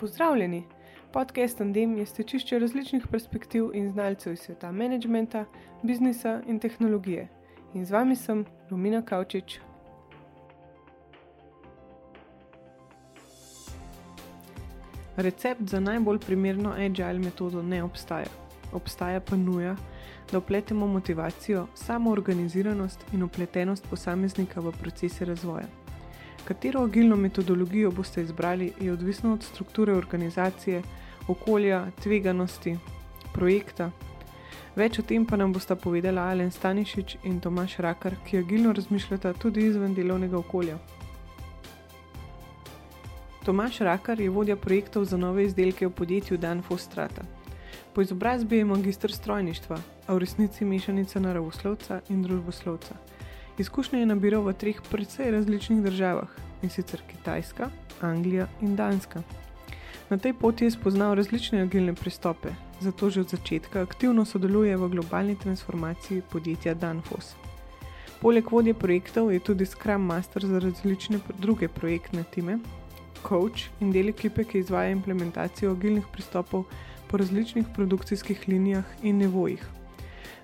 Pozdravljeni! Podcast Andem je stečišče različnih perspektiv in znalcev iz sveta menedžmenta, biznisa in tehnologije. In z vami sem Romina Kavčič. Recept za najbolj primerno agile metodo ne obstaja. Obstaja pa nuja, da upletemo motivacijo, samoorganiziranost in upletenost posameznika v procese razvoja. Katero agilno metodologijo boste izbrali, je odvisno od strukture organizacije, okolja, tveganosti, projekta. Več o tem pa nam bosta povedala Alen Stanišič in Tomaš Rakar, ki agilno razmišljata tudi izven delovnega okolja. Tomaš Rakar je vodja projektov za nove izdelke v podjetju Dan Fostrata. Po izobrazbi je magistr strojništva, a v resnici mešanica naravoslovca in družboslovca. Izkušnje je nabiral v treh precej različnih državah, in sicer Kitajska, Anglija in Danska. Na tej poti je spoznal različne agilne pristope, zato že od začetka aktivno sodeluje v globalni transformaciji podjetja Danfoss. Poleg vodje projektov je tudi Scrum Master za različne druge projektne time, coach in del ekipe, ki izvaja implementacijo agilnih pristopov po različnih produkcijskih linijah in nivojih.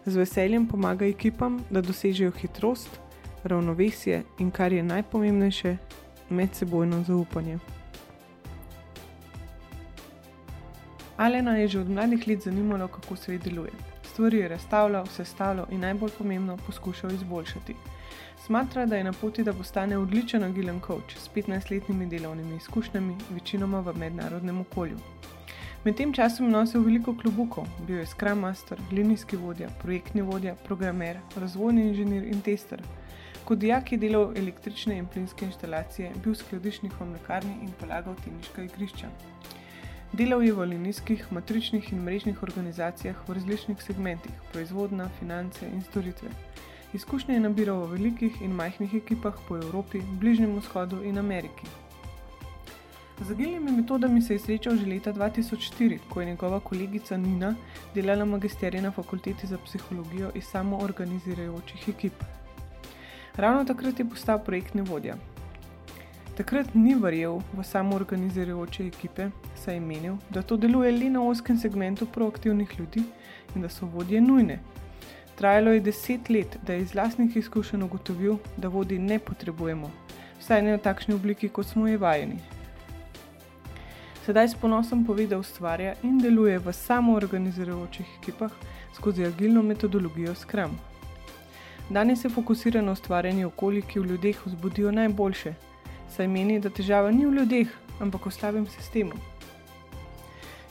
Z veseljem pomaga ekipam, da dosežejo hitrost, ravnovesje in, kar je najpomembnejše, medsebojno zaupanje. Alena je že od mladih let zanimalo, kako svet deluje. Stvari je razstavljal, sestavljal in najbolj pomembno poskušal izboljšati. Smatra, da je na poti, da postane odličen agilen coach s 15-letnimi delovnimi izkušnjami, večinoma v mednarodnem okolju. Med tem časom je nosil veliko klubukov, bil je Scrum Master, linijski vodja, projektni vodja, programer, razvojni inženir in tester. Kot dijak je delal električne in plinske inštalacije, bil skladišnik v mlekarni in polagal teniška igrišča. Delal je v linijskih, matričnih in mrežnih organizacijah v različnih segmentih: proizvodna, finance in storitve. Izkušnje je nabiral v velikih in majhnih ekipah po Evropi, Bližnjem vzhodu in Ameriki. Z agilnimi metodami se je srečal že leta 2004, ko je njegova kolegica Nina delala magisterij na fakulteti za psihologijo iz samoorganizirajočih ekip. Ravno takrat je postal projektni vodja. Takrat ni verjel v samoorganizirajoče ekipe, saj je menil, da to deluje le na oskem segmentu proaktivnih ljudi in da so vodje nujne, Trajalo je deset let, da je iz vlastnih izkušenj ugotovil, da vodi ne potrebujemo, vsaj ne v takšni obliki, kot smo jo vajeni. Sedaj s ponosom pove, da ustvarja in deluje v samoorganizirajočih ekipah skozi agilno metodologijo Scrum. Danes se fokusira na ustvarjanje okolij, ki v ljudeh vzbudijo najboljše, saj meni, da težava ni v ljudeh, ampak v slabem sistemu.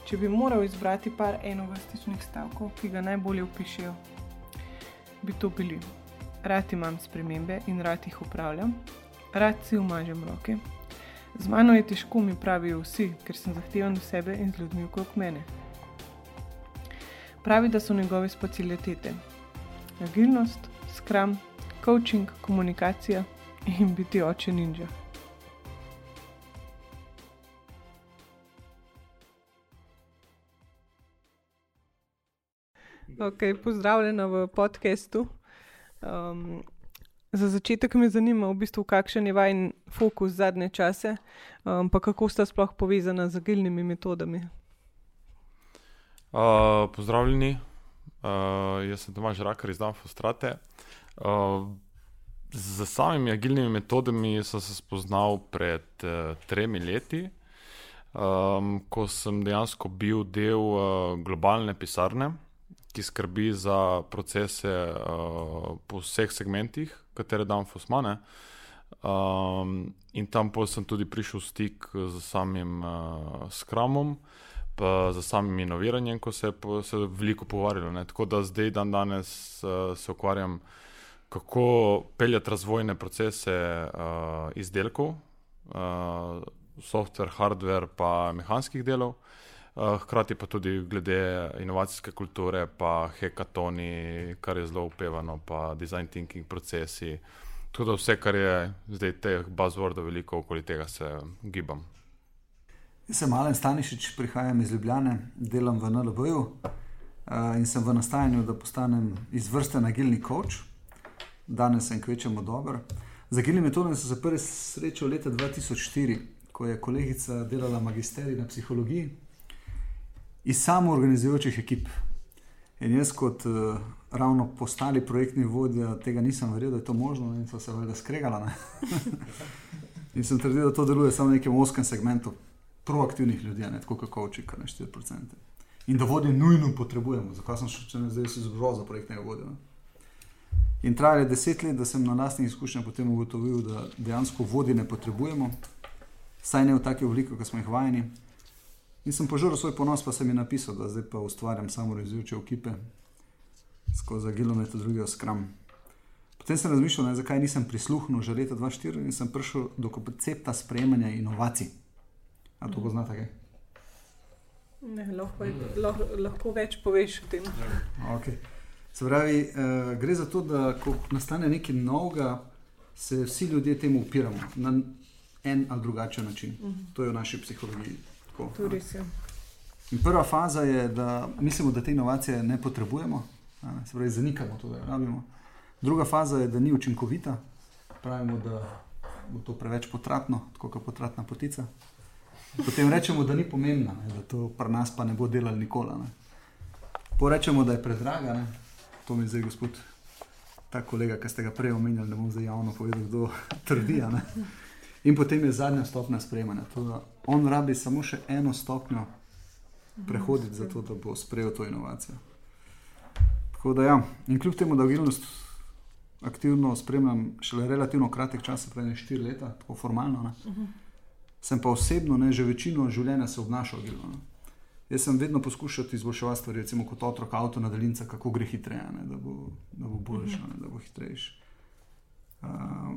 Če bi moral izbrati par enovrstičnih stavkov, ki ga najbolje opišajo, bi to bili. Rad imam spremembe in rad jih upravljam, rad si umažem roke. Z mano je težko, mi pravijo vsi, ker sem zahteven do sebe in z ljudmi okrog mene. Pravi, da so njegove specialitete: agilnost, skram, coaching, komunikacija in biti oče ninja. Okay, pozdravljena v podkastu. Um, za začetek me zanima, v bistvu, kakšen je vaš fokus zadnje čase, um, pa kako sta sploh povezana z agilnimi metodami. Uh, pozdravljeni, uh, jaz sem Tomaž Rakar iz Danfostrate. Uh, z samimi agilnimi metodami sem se spoznal pred uh, tremi leti, um, ko sem dejansko bil del uh, globalne pisarne ki skrbi za procese uh, po vseh segmentih, katere dam Fosmane. Um, in tam sem tudi prišel v stik z samim uh, skramom, pa z samim inoviranjem, ko se je se veliko pogovarjalo. Tako da zdaj, dan danes, uh, se ukvarjam, kako peljati razvojne procese uh, izdelkov, uh, software, hardware, pa mehanskih delov. Eh, hkrati pa tudi glede inovacijske kulture, pa hekatoni, kar je zelo upevano, pa design thinking procesi. Tudi vse, kar je zdaj teh buzzwordov, veliko okoli tega se gibam. Jaz sem Alen Stanišič, prihajam iz Ljubljane, delam v NLB-ju uh, in sem v nastajanju, da postanem izvrsten agilni coach. Danes sem kvečemo dober. Z agilnimi metodami sem se prvi srečal leta 2004, ko je kolegica delala magisterij na psihologiji iz samo organizujočih ekip. In jaz, kot uh, ravno postali projektni vodja, tega nisem verjel, da je to možno, in so se valjda skregala. in sem trdil, da to deluje samo v nekem oskem segmentu proaktivnih ljudi, ne tako kot očika, ne 4%. In da vodje nujno potrebujemo, zakaj sem še zdaj se izbral za projektnega vodja. Ne? In trajalo je deset let, da sem na lastnih izkušnjah potem ugotovil, da dejansko vodje ne potrebujemo, saj ne v taki obliki, kot smo jih vajeni. In sem požrl svoj ponos, pa sem jim napisal, da zdaj pa ustvarjam samo razvijajoče ekipe skozi agilno metodologijo Scrum. Potem sem razmišljal, ne, zakaj nisem prisluhnil že leta 2004 in sem prišel do koncepta sprejemanja inovacij. A to poznate kaj? Ne, lahko, lahko, lahko več poveš o tem. Okay. Se pravi, uh, gre za to, da ko nastane nekaj novega, se vsi ljudje temu upiramo na en ali drugačen način. Uh mhm. -huh. To je v naši psihologiji. Tako, to res je. In prva faza je, da mislimo, da te inovacije ne potrebujemo, ne? se pravi, zanikamo to, da jo rabimo. Druga faza je, da ni učinkovita, pravimo, da bo to preveč potratno, tako kot potratna potica. Potem rečemo, da ni pomembna, ne? da to pri nas pa ne bo delali nikoli. Porečemo, da je predraga, ne? to mi zdaj, gospod, ta kolega, ki ste ga prej omenjali, da bom zdaj javno povedal, kdo trdi. In potem je zadnja stopnja sprejemanja. On rabi samo še eno stopnjo prehoditi, zato da bo sprejel to inovacijo. Da, ja. In kljub temu, da agilnost aktivno spremljam, šele relativno kratek čas, prej ne štiri leta, tako formalno, uh -huh. Sem pa osebno ne, že večino življenja se obnašal agilno. Ne. Jaz sem vedno poskušal izboljševati stvari, recimo kot otrok avto na daljinca, kako gre hitreje, ne, da bo, bo boljše, ne, da bo hitrejši. Uh,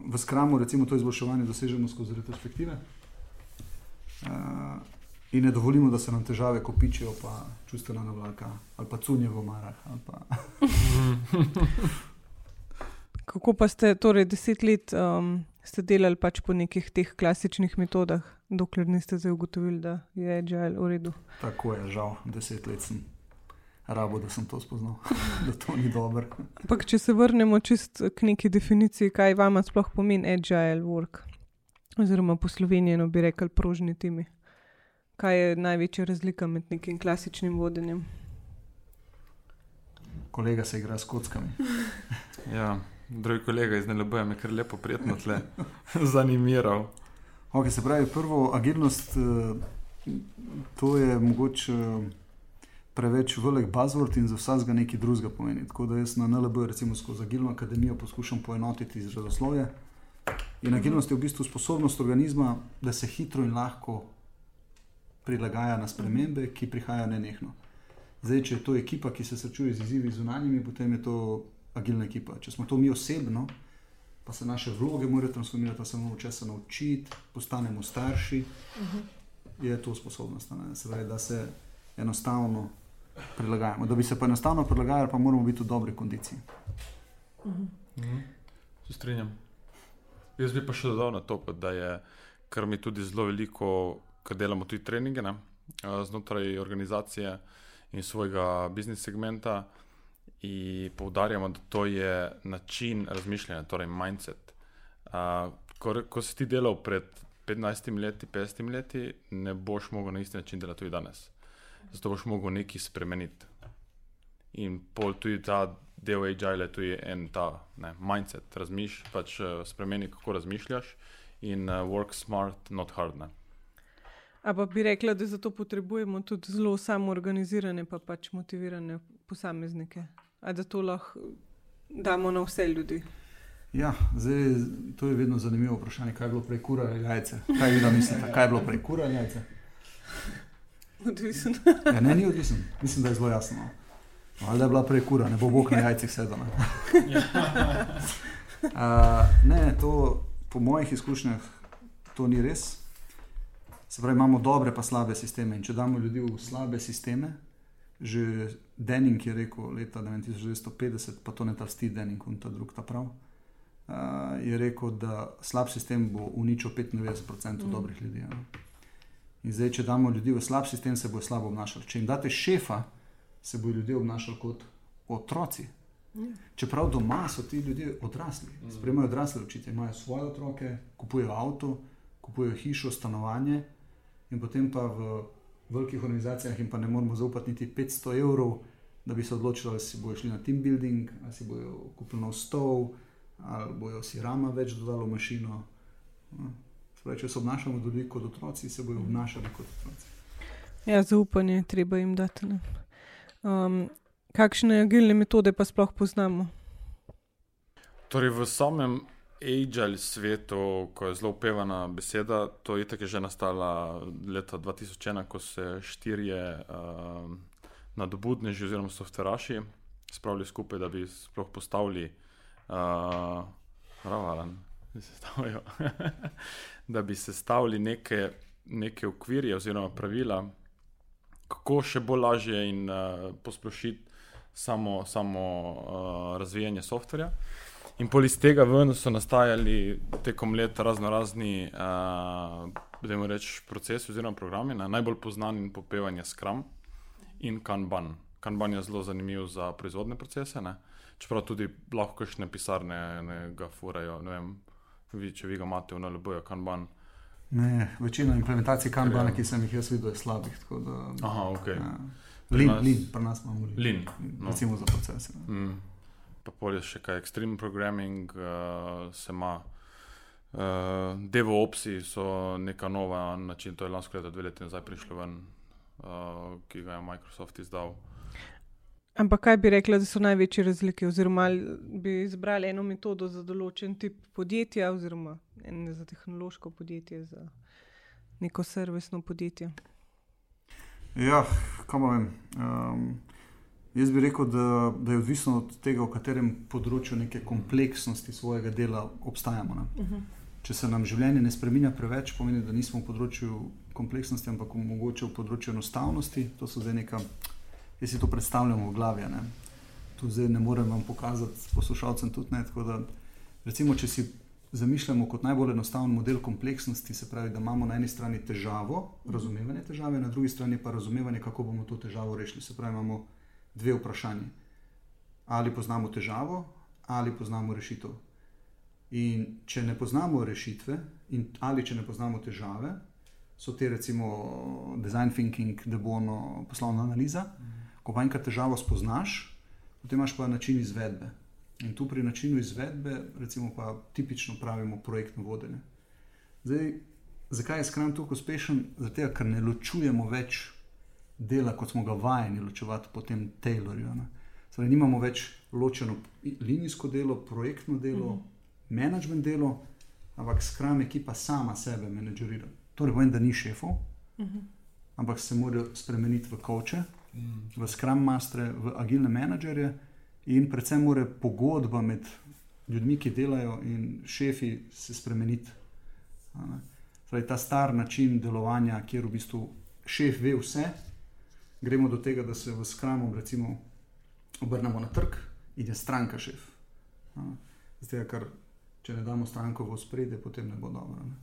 v skramu recimo to izboljševanje dosežemo skozi retrospektive uh, in ne dovolimo, da se nam težave kopičijo, pa čustvena navlaka ali pa cunje v omarah. Pa... kako pa ste torej deset let um, delali pač po nekih teh klasičnih metodah? dokler niste zdaj ugotovili, da je agile v redu. Tako je, žal, deset let sem rabo, da sem to spoznal, da to ni dobro. Ampak, če se vrnemo čist k neki definiciji, kaj vam sploh pomeni agile work, oziroma po slovenjeno bi rekel prožni timi. Kaj je največja razlika med nekim klasičnim vodenjem? Kolega se igra s kockami. ja, drugi kolega iz NLB je me kar lepo prijetno tle zanimiral. Okay, se pravi, prvo, agilnost, eh, to je mogoče eh, preveč velik buzzword in za vsega nekaj drugega pomeni. Tako da jaz na NLB, recimo skozi agilno akademijo, poskušam poenotiti izrazoslovje. In agilnost je v bistvu sposobnost organizma, da se hitro in lahko prilagaja na spremembe, ki prihajajo nenehno. Zdaj, če je to ekipa, ki se srečuje z izzivi zunanjimi, potem je to agilna ekipa. Če smo to mi osebno, pa se naše vloge morajo transformirati, da se moramo česa naučiti, postanemo starši. Uh mhm. -huh. Je to sposobnost, pravi, da se enostavno prilagajamo. Da bi se pa enostavno prilagajali, pa moramo biti v dobri kondiciji. Uh -huh. uh -huh. Se strinjam. Jaz bi pa še dodal na to, da je kar mi tudi zelo veliko, ker delamo tudi treninge ne, znotraj organizacije in svojega biznis segmenta in poudarjamo, da to je način razmišljanja, torej mindset. Uh, ko, ko si ti delal pred 15 leti, 50 leti, ne boš mogel na isti način delati tudi danes. Zato boš mogel nekaj spremeniti. In pol tudi ta del agile, tu je en ta ne, mindset, razmišljaj, pač uh, spremeni, kako razmišljaš in uh, work smart, not hard. Ne. Ampak bi rekla, da zato potrebujemo tudi zelo samoorganizirane, pa pač motivirane posameznike da to lahko damo na vse ljudi. Ja, zdaj, to je vedno zanimivo vprašanje, kaj je bilo prej kura ali jajce. Kaj vi da mislite, kaj je bilo prej kura ali jajce? Odvisen. Ja, ne, ni odvisen. Mislim, da je zelo jasno. Ali da je bila prej kura, ne bo bog na jajcih sedel. Ne? uh, ne, to po mojih izkušnjah to ni res. Se pravi, imamo dobre pa slabe sisteme. In če damo ljudi v slabe sisteme, že Denning je rekel leta 1950, pa to ne ta sti Denning, in ta drug ta prav. Uh, je rekel, da slab sistem bo uničil 95% mm. dobrih ljudi. Ja. In zdaj, če damo ljudi v slab sistem, se bo slabo obnašali. Če jim date šefa, se bodo ljudje obnašali kot otroci. Mm. Čeprav doma so ti ljudje odrasli, mm. spremljajo odrasle učitelje, imajo svoje otroke, kupujejo avto, kupujejo hišo, stanovanje, in potem pa v velikih organizacijah jim pa ne moremo zaupati niti 500 evrov, da bi se odločili, ali si bojo šli na team building, ali si bojo kupili nov stol, ali bojo si rama več dodali v mašino. No. Spravi, če se obnašamo tudi kot otroci, se bojo obnašali kot otroci. Ja, zaupanje je treba jim dati. Um, kakšne agilne metode pa sploh poznamo? Torej, v samem agile svetu, ko je zelo upevana beseda, to je tako že nastala leta 2001, ko se štirje uh, nadobudneži oziroma softveraši spravili skupaj, da bi sploh postavili, uh, ravalen, da bi sestavili neke, neke okvirje oziroma pravila, kako še bolj lažje in uh, posplošiti samo, samo uh, razvijanje softverja. In pol iz tega ven so nastajali tekom let razno razni, uh, rečem, procesi oziroma programi. Ne? Najbolj znan in popevan je Scrum in Kanban. Kanban je zelo zanimiv za proizvodne procese, ne? čeprav tudi lahko kakšne pisarne ne, ga furajo. Ne vem, vi, če vi ga imate v NLB-ju, Kanban. Ne, večina implementacij Kanbana, ki sem jih jaz videl, je slabih. Da, Aha, ok. Ja. Lin, nas... lin, pri nas imamo lin. lin. No. Recimo za procese. Mm pa polje še kaj extreme programming, uh, se ima. Uh, DevOpsi so neka nova način, to je lansko leto, dve leti nazaj prišlo ven, uh, ki ga je Microsoft izdal. Ampak kaj bi rekla, da so največje razlike, oziroma bi izbrali eno metodo za določen tip podjetja, oziroma ne za tehnološko podjetje, za neko servisno podjetje? Ja, kam vem. Um, Jaz bi rekel, da, da je odvisno od tega, v katerem področju neke kompleksnosti svojega dela obstajamo. Uh mhm. -huh. Če se nam življenje ne spremenja preveč, pomeni, da nismo v področju kompleksnosti, ampak mogoče v področju enostavnosti. To so zdaj neka, jaz si to predstavljam v glavi. Ne? Tu zdaj ne morem vam pokazati, poslušalcem tudi ne. Da, recimo, če si zamišljamo kot najbolj enostaven model kompleksnosti, se pravi, da imamo na eni strani težavo, razumevanje težave, na drugi strani pa razumevanje, kako bomo to težavo rešili. Se pravi, imamo dve vprašanji. Ali poznamo težavo, ali poznamo rešitev. In če ne poznamo rešitve, ali če ne poznamo težave, so te recimo design thinking, debono, poslovna analiza. Ko pa enkrat težavo spoznaš, potem imaš pa način izvedbe. In tu pri načinu izvedbe, recimo, pa tipično pravimo projektno vodenje. Zdaj, zakaj je skram tako uspešen? Zato, ker ne ločujemo več dela, kot smo ga vajeni ločevati po tem Taylorju. Zdaj, nimamo več ločeno linijsko delo, projektno delo, uh -huh. management delo, ampak skram ekipa sama sebe menedžerira. Torej, povem, da ni šefov, uh -huh. ampak se morajo spremeniti v koče, mhm. -huh. v skram mastre, v agilne menedžerje in predvsem mora pogodba med ljudmi, ki delajo in šefi se spremeniti. Zdaj, ta star način delovanja, kjer v bistvu šef ve vse, gremo do tega, da se v skramu recimo, obrnemo na trg in je stranka šef. Zdaj, ker če ne damo stranko v spredje, potem ne bo dobro. Ne?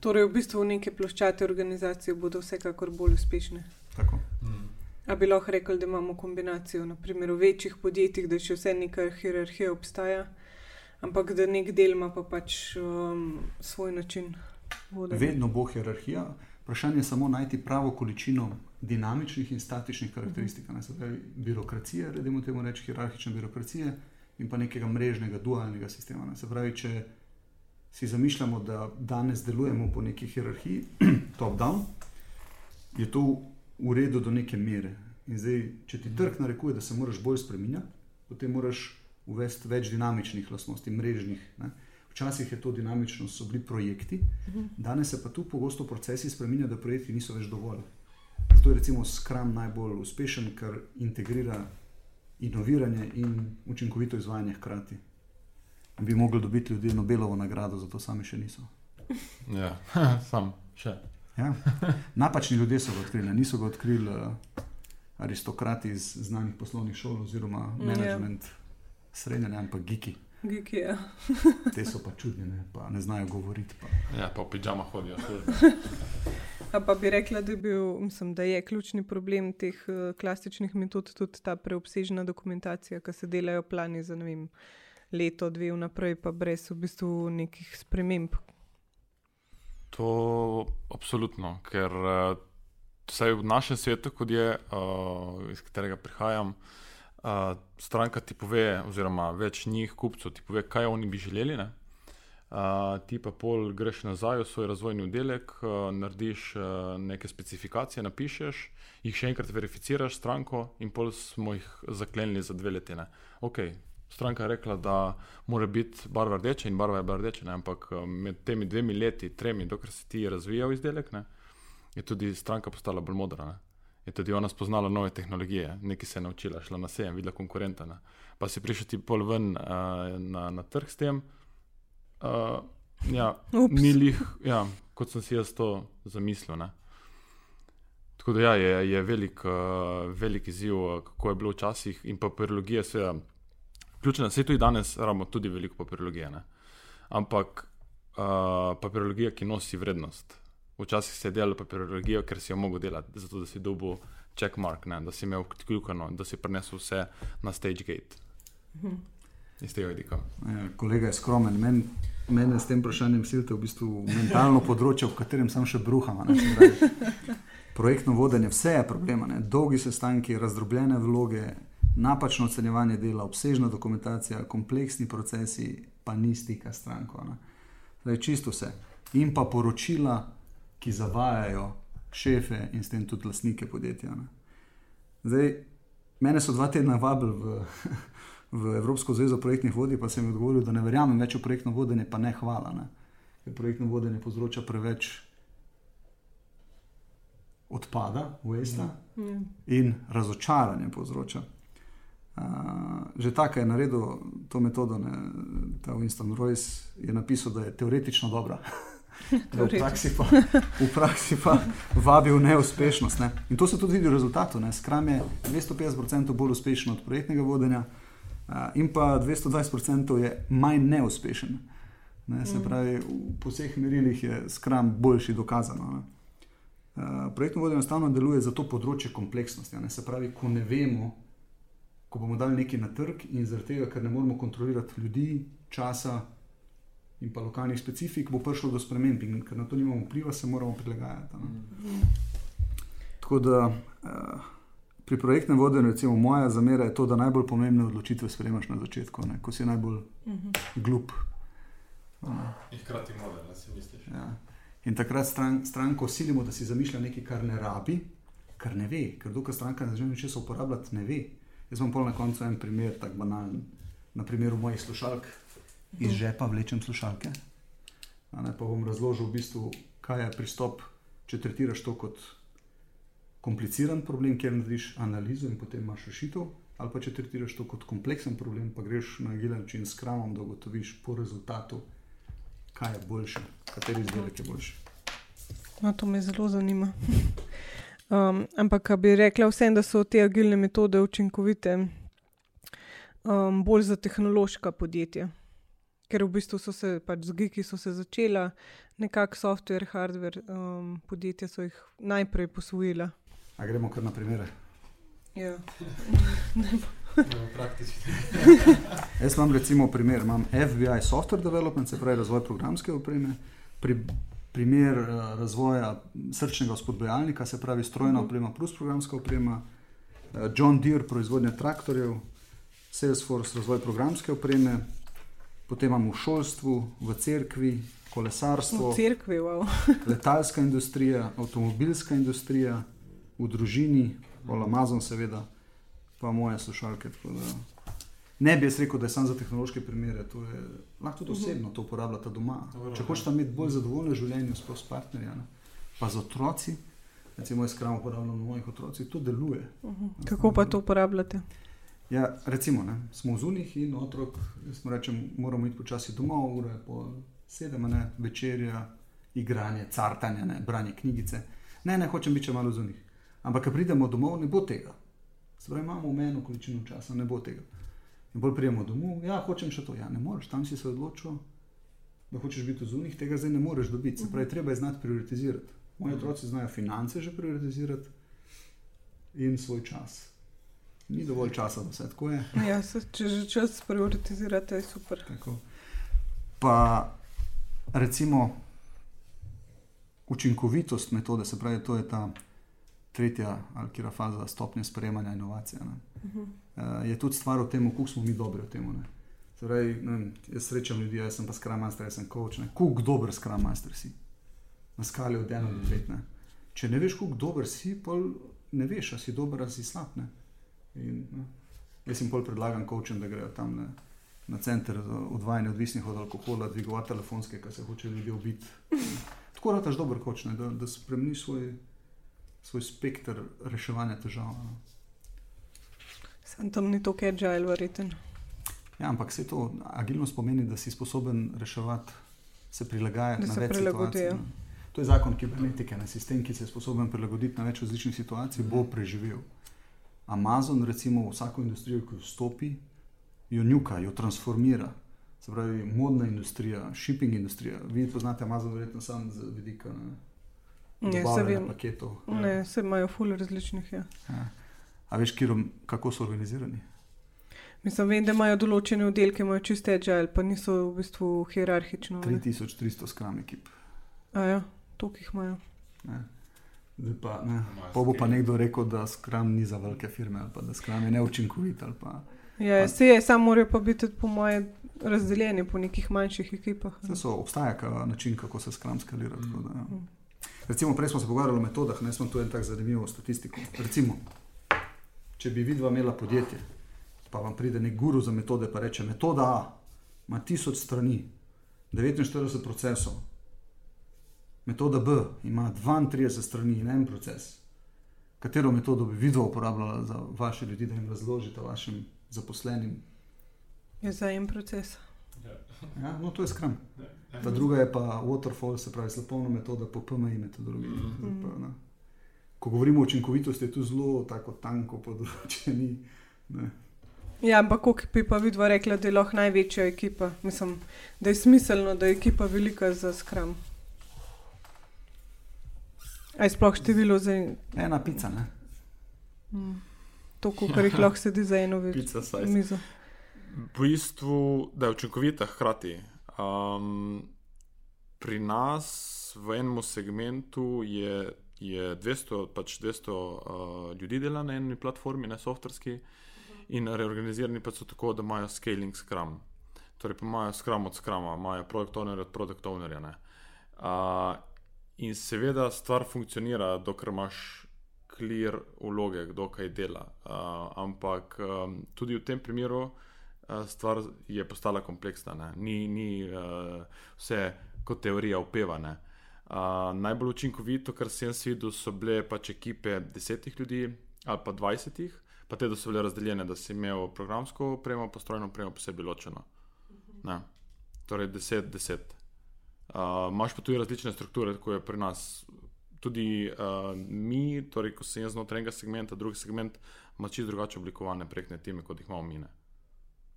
Torej, v bistvu neke ploščate organizacije bodo vsekakor bolj uspešne. Tako. Hmm. A bi lahko rekli, da imamo kombinacijo, naprimer v večjih podjetjih, da še vse neka hierarhija obstaja, ampak da nek del ima pa pač um, svoj način vodenja. Vedno bo hierarhija, vprašanje je samo najti pravo količino dinamičnih in statičnih karakteristik. Uh -huh. pravi, birokracije, redimo temu reči, hierarhične birokracije in pa nekega mrežnega, dualnega sistema. Se pravi, če si zamišljamo, da danes delujemo po neki hierarhiji, top-down, je to v redu do neke mere. In zdaj, če ti trg narekuje, da se moraš bolj spremenjati, potem moraš uvesti več dinamičnih lastnosti, mrežnih. Ne? Včasih je to dinamično, so bili projekti, danes se pa tu pogosto procesi spremenjajo, da projekti niso več dovolj. Zato je recimo Scrum najbolj uspešen, ker integrira inoviranje in učinkovito izvajanje hkrati. Bi mogli dobiti ljudje Nobelovo nagrado, zato sami še niso. Ja, sam še. Ja. Napačni ljudje so ga odkrili, niso ga odkrili uh, aristokrati iz znanih poslovnih šol oziroma ja. management, ja. srednje, ampak giki. Giki, ja. Te so pa čudne, ne, pa ne znajo govoriti. Pa. Ja, pa v pižama hodijo. A pa bi rekla, da, bil, mislim, da je ključni problem teh uh, klasičnih metod tudi ta preobsežna dokumentacija, ki se delajo plani za vem, leto, dve vnaprej, pa brez v bistvu nekih sprememb. To absolutno, ker vsaj v našem svetu, kot je, uh, iz katerega prihajam, uh, stranka ti pove, oziroma več njih, kupcev, ti pove, kaj oni bi želeli. Ne? Uh, ti pa pol greš nazaj v svoj razvojni oddelek, uh, narediš uh, neke specifikacije, napišeš, jih še enkrat verificiraš stranko, in pol smo jih zaklenili za dve leti. Ok, stranka je rekla, da mora biti barva rdeča in barva je barva rdeča, ne? ampak med temi dvemi leti, tremi, dokler si ti razvijal izdelek, ne? je tudi stranka postala bolj modra. Ne? Je tudi ona spoznala nove tehnologije, nekaj se je naučila, šla na sejem, videla konkurenta. Ne? Pa si prišel ti pol ven uh, na, na trg s tem. Uh, ja, ni lih, ja, kot sem si jaz to zamislil. Ne? Tako da ja, je, je velik, uh, velik izziv, kako je bilo včasih, in papirologija, seveda, ključna. Vse tudi danes imamo tudi veliko papirologije, ne? ampak uh, papirologija, ki nosi vrednost. Včasih se je delalo papirologijo, ker si jo mogel delati, zato da si dobil checkmark, ne? da si imel kljukano, da si prenesel vse na stage gate. Mhm iz tega vidika. Ja, kolega je skromen. Men, mene s tem vprašanjem silite v bistvu mentalno področje, v katerem sem še bruham. Projektno vodenje, vse je problem. Dolgi sestanki, razdrobljene vloge, napačno ocenjevanje dela, obsežna dokumentacija, kompleksni procesi, pa ni stika s stranko. Zdaj, čisto vse. In pa poročila, ki zavajajo šefe in s tem tudi lastnike podjetja. Zdaj, mene so dva tedna vabili v v Evropsko zvezo projektnih vodij, pa sem jim odgovoril, da ne verjamem več v projektno vodenje, pa ne hvala. Ne? Ker projektno vodenje povzroča preveč odpada, vesta ja. ja. in razočaranje povzroča. Uh, že tako je naredil to metodo, ne, ta Winston Royce je napisal, da je teoretično dobra. V praksi, pa, v praksi pa vabi v neuspešnost. Ne. In to se tudi vidi v rezultatu. Skram je 250% bolj uspešen od projektnega vodenja, in pa 220% je manj neuspešen. Ne, se mm. pravi, po vseh merilih je skram boljši dokazano. Ne. Projektno vodenje enostavno deluje za to področje kompleksnosti. Ne. Se pravi, ko ne vemo, ko bomo dali nekaj na trg in zaradi tega, ker ne moremo kontrolirati ljudi, časa in pa lokalnih specifik, bo prišlo do sprememb in ker na to nimamo vpliva, se moramo prilagajati. Mm. Tako da. Uh, pri projektnem vodenju, recimo, moja zamera je to, da najbolj pomembne odločitve sprejmeš na začetku, ne, ko si najbolj uh mhm. -huh. glup. In hkrati moder, da si misliš. Ja. In takrat stran, stranko silimo, da si zamišlja nekaj, kar ne rabi, kar ne ve, ker dokaj stranka ne začne česa uporabljati, ne ve. Jaz vam pol na koncu en primer, tako banalen, na primeru mojih slušalk, iz mhm. žepa vlečem slušalke. Ne, pa bom razložil, v bistvu, kaj je pristop, če tretiraš to kot kompliciran problem, kjer narediš analizo in potem imaš rešitev, ali pa če tretiraš to kot kompleksen problem, pa greš na agilen način s kramom, da ugotoviš po rezultatu, kaj je boljše, kateri izdelek je boljši. No, to me zelo zanima. Um, ampak, bi rekla vsem, da so te agilne metode učinkovite um, bolj za tehnološka podjetja. Ker v bistvu so se pač z Giki začela, nekako software, hardware um, podjetja so jih najprej posvojila. A gremo kar na primere. Ja. Jaz imam recimo primer, imam FBI Software Development, se pravi razvoj programske opreme, pri, primer uh, razvoja srčnega spodbojalnika, se pravi strojna mhm. oprema plus programska oprema, uh, John Deere proizvodnja traktorjev, Salesforce razvoj programske opreme, potem imamo v šolstvu, v cerkvi, kolesarstvo, v cerkvi, wow. letalska industrija, avtomobilska industrija v družini, bolj Amazon, seveda, pa moje slušalke. Ne bi jaz rekel, da je samo za tehnološke primere, to je lahko tudi mhm. osebno to uporabljate doma. Če hočete imeti bolj zadovoljno življenje s partnerjem, pa z otroci, recimo jaz skram uporabljam na mojih otrocih, to deluje. Mhm. Kako pa to uporabljate? Ja, recimo, ne, smo v zunih in otrok, smo rečem, moramo iti počasi domov, ure po sedem, ne, večerja, igranje, cartanje, ne, branje knjigice. Ne, ne, hočem biti malo zunih. Ampak, ko pridemo domov, ne bo tega. Spravi, imamo omejeno količino časa, ne bo tega. In bolj pridemo domov, ja, hočem še to. Ja, ne moreš, tam si se odločil, da hočeš biti zunih, tega zdaj ne moreš dobiti. Se pravi, treba je znati prioritizirati. Moji otroci znajo finance že prioritizirati in svoj čas. Ni dovolj časa, da vse tako je. Ja, se, če že čas prioritizirate, je super. Tako. Pa recimo učinkovitost metode, se pravi, to je ta tretja ali kira faza stopnje sprejemanja inovacije. Uh -huh. uh, je tudi stvar o tem, kako smo mi dobri v tem. Torej, jaz srečam ljudi, jaz sem pa skram master, jaz sem coach. Kuk dober skram master si? Na skali od 1 do 5. Če ne veš, kuk dober si, pol ne veš, ali si dober ali si slab. In, jaz jim pol predlagam coachom, da grejo tam. Ne? Na center za odvajanje odvisnih od alkohola, dvigovati telefonske, ki se hoče ljudi ubiti. Tako da, dobro hočeš, da, da spremeniš svoj, svoj spektr reševanja težav. No. Sam tam ni je agile, verjeten. Ja, ampak se to agilnost pomeni, da si sposoben reševati, se prilagajati na več situacij. No. To je zakon kibernetike, na sistem, ki se je sposoben prilagoditi na več različnih situacij, bo mhm. preživel. Amazon, recimo, vsako industrijo, ki vstopi, jo njuka, jo transformira se pravi, modna industrija, shipping industrija. Vi poznate Amazon, verjetno samo z vidika paketov. Ne, ja. se imajo ful različnih. Ja. Ja. A veš, kirom, kako so organizirani? Mislim, vem, da imajo določene oddelke, imajo čiste agile, pa niso v bistvu hierarhično. 3300 skram ekip. A ja, toliko jih imajo. Ne. Pa, ne. pa bo pa nekdo rekel, da skram ni za velike firme ali pa da skram je neučinkovit. Pa, ja, pa... se je, samo morajo pa biti po mojem razdeljeni po nekih manjših ekipah. So, obstaja ka način, kako se skram skalira. Mm. Da, ja. Mm. Recimo, prej smo se pogovarjali o metodah, ne smo tu en tak zanimiv statistiko. Recimo, če bi vidva imela podjetje, pa vam pride nek guru za metode, pa reče: metoda A ima tisoč strani, 49 procesov, metoda B ima 32 strani in en proces. Katero metodo bi vidva uporabljala za vaše ljudi, da jim razložite vašim zaposlenim, Je za en proces. Ja, no, to je skram. Ta druga je pa waterfall, se pravi, slopovna metoda po PMI metodologiji. Mm -hmm. Ko govorimo o učinkovitosti, je tu zelo tako tanko področje. Ja, ampak kako bi pa vidva rekla, da je lahko največja ekipa? Mislim, da je smiselno, da je ekipa velika za skram. Aj sploh število za en. Ena pica, ne? Mm. To, kar jih lahko sedi za eno mizo v bistvu, da je učinkovita hkrati. Um, pri nas v enem segmentu je, je 200, pač 200 uh, ljudi dela na eni platformi, ne softverski, in reorganizirani pa so tako, da imajo scaling scrum. Torej, pa imajo scrum od scruma, imajo produkt owner od produkt ownerja. Uh, in seveda stvar funkcionira, dokler imaš clear vloge, kdo kaj dela. Uh, ampak um, tudi v tem primeru stvar je postala kompleksna, ne? ni, ni uh, vse kot teorija upevane. Uh, najbolj učinkovito, kar sem videl, so bile pač ekipe desetih ljudi ali pa dvajsetih, pa te, da so bile razdeljene, da si imel programsko opremo, pa strojno opremo posebej ločeno. Ne? Torej, deset, deset. Uh, Máš pa tudi različne strukture, kot je pri nas. Tudi uh, mi, torej, ko sem jaz znotraj enega segmenta, drugi segment, ima čisto drugače oblikovane projektne time, kot jih imamo mi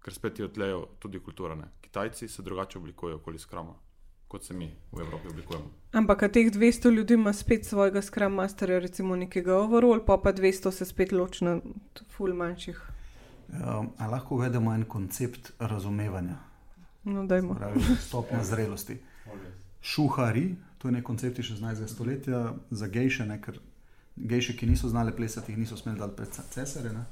ker spet je odlejo tudi kultura. Ne? Kitajci se drugače oblikujejo okoli skrama, kot se mi v Evropi oblikujemo. Ampak teh 200 ljudi ima spet svojega skram masterja, recimo nekega overall, pa pa 200 se spet loči na ful manjših. Um, lahko uvedemo en koncept razumevanja. No, dajmo. Stopnja zrelosti. Šuhari, to je nek koncept iz 16. stoletja za gejše, ne, ker gejše, ki niso znali plesati, niso smeli dati pred cesare. Ne.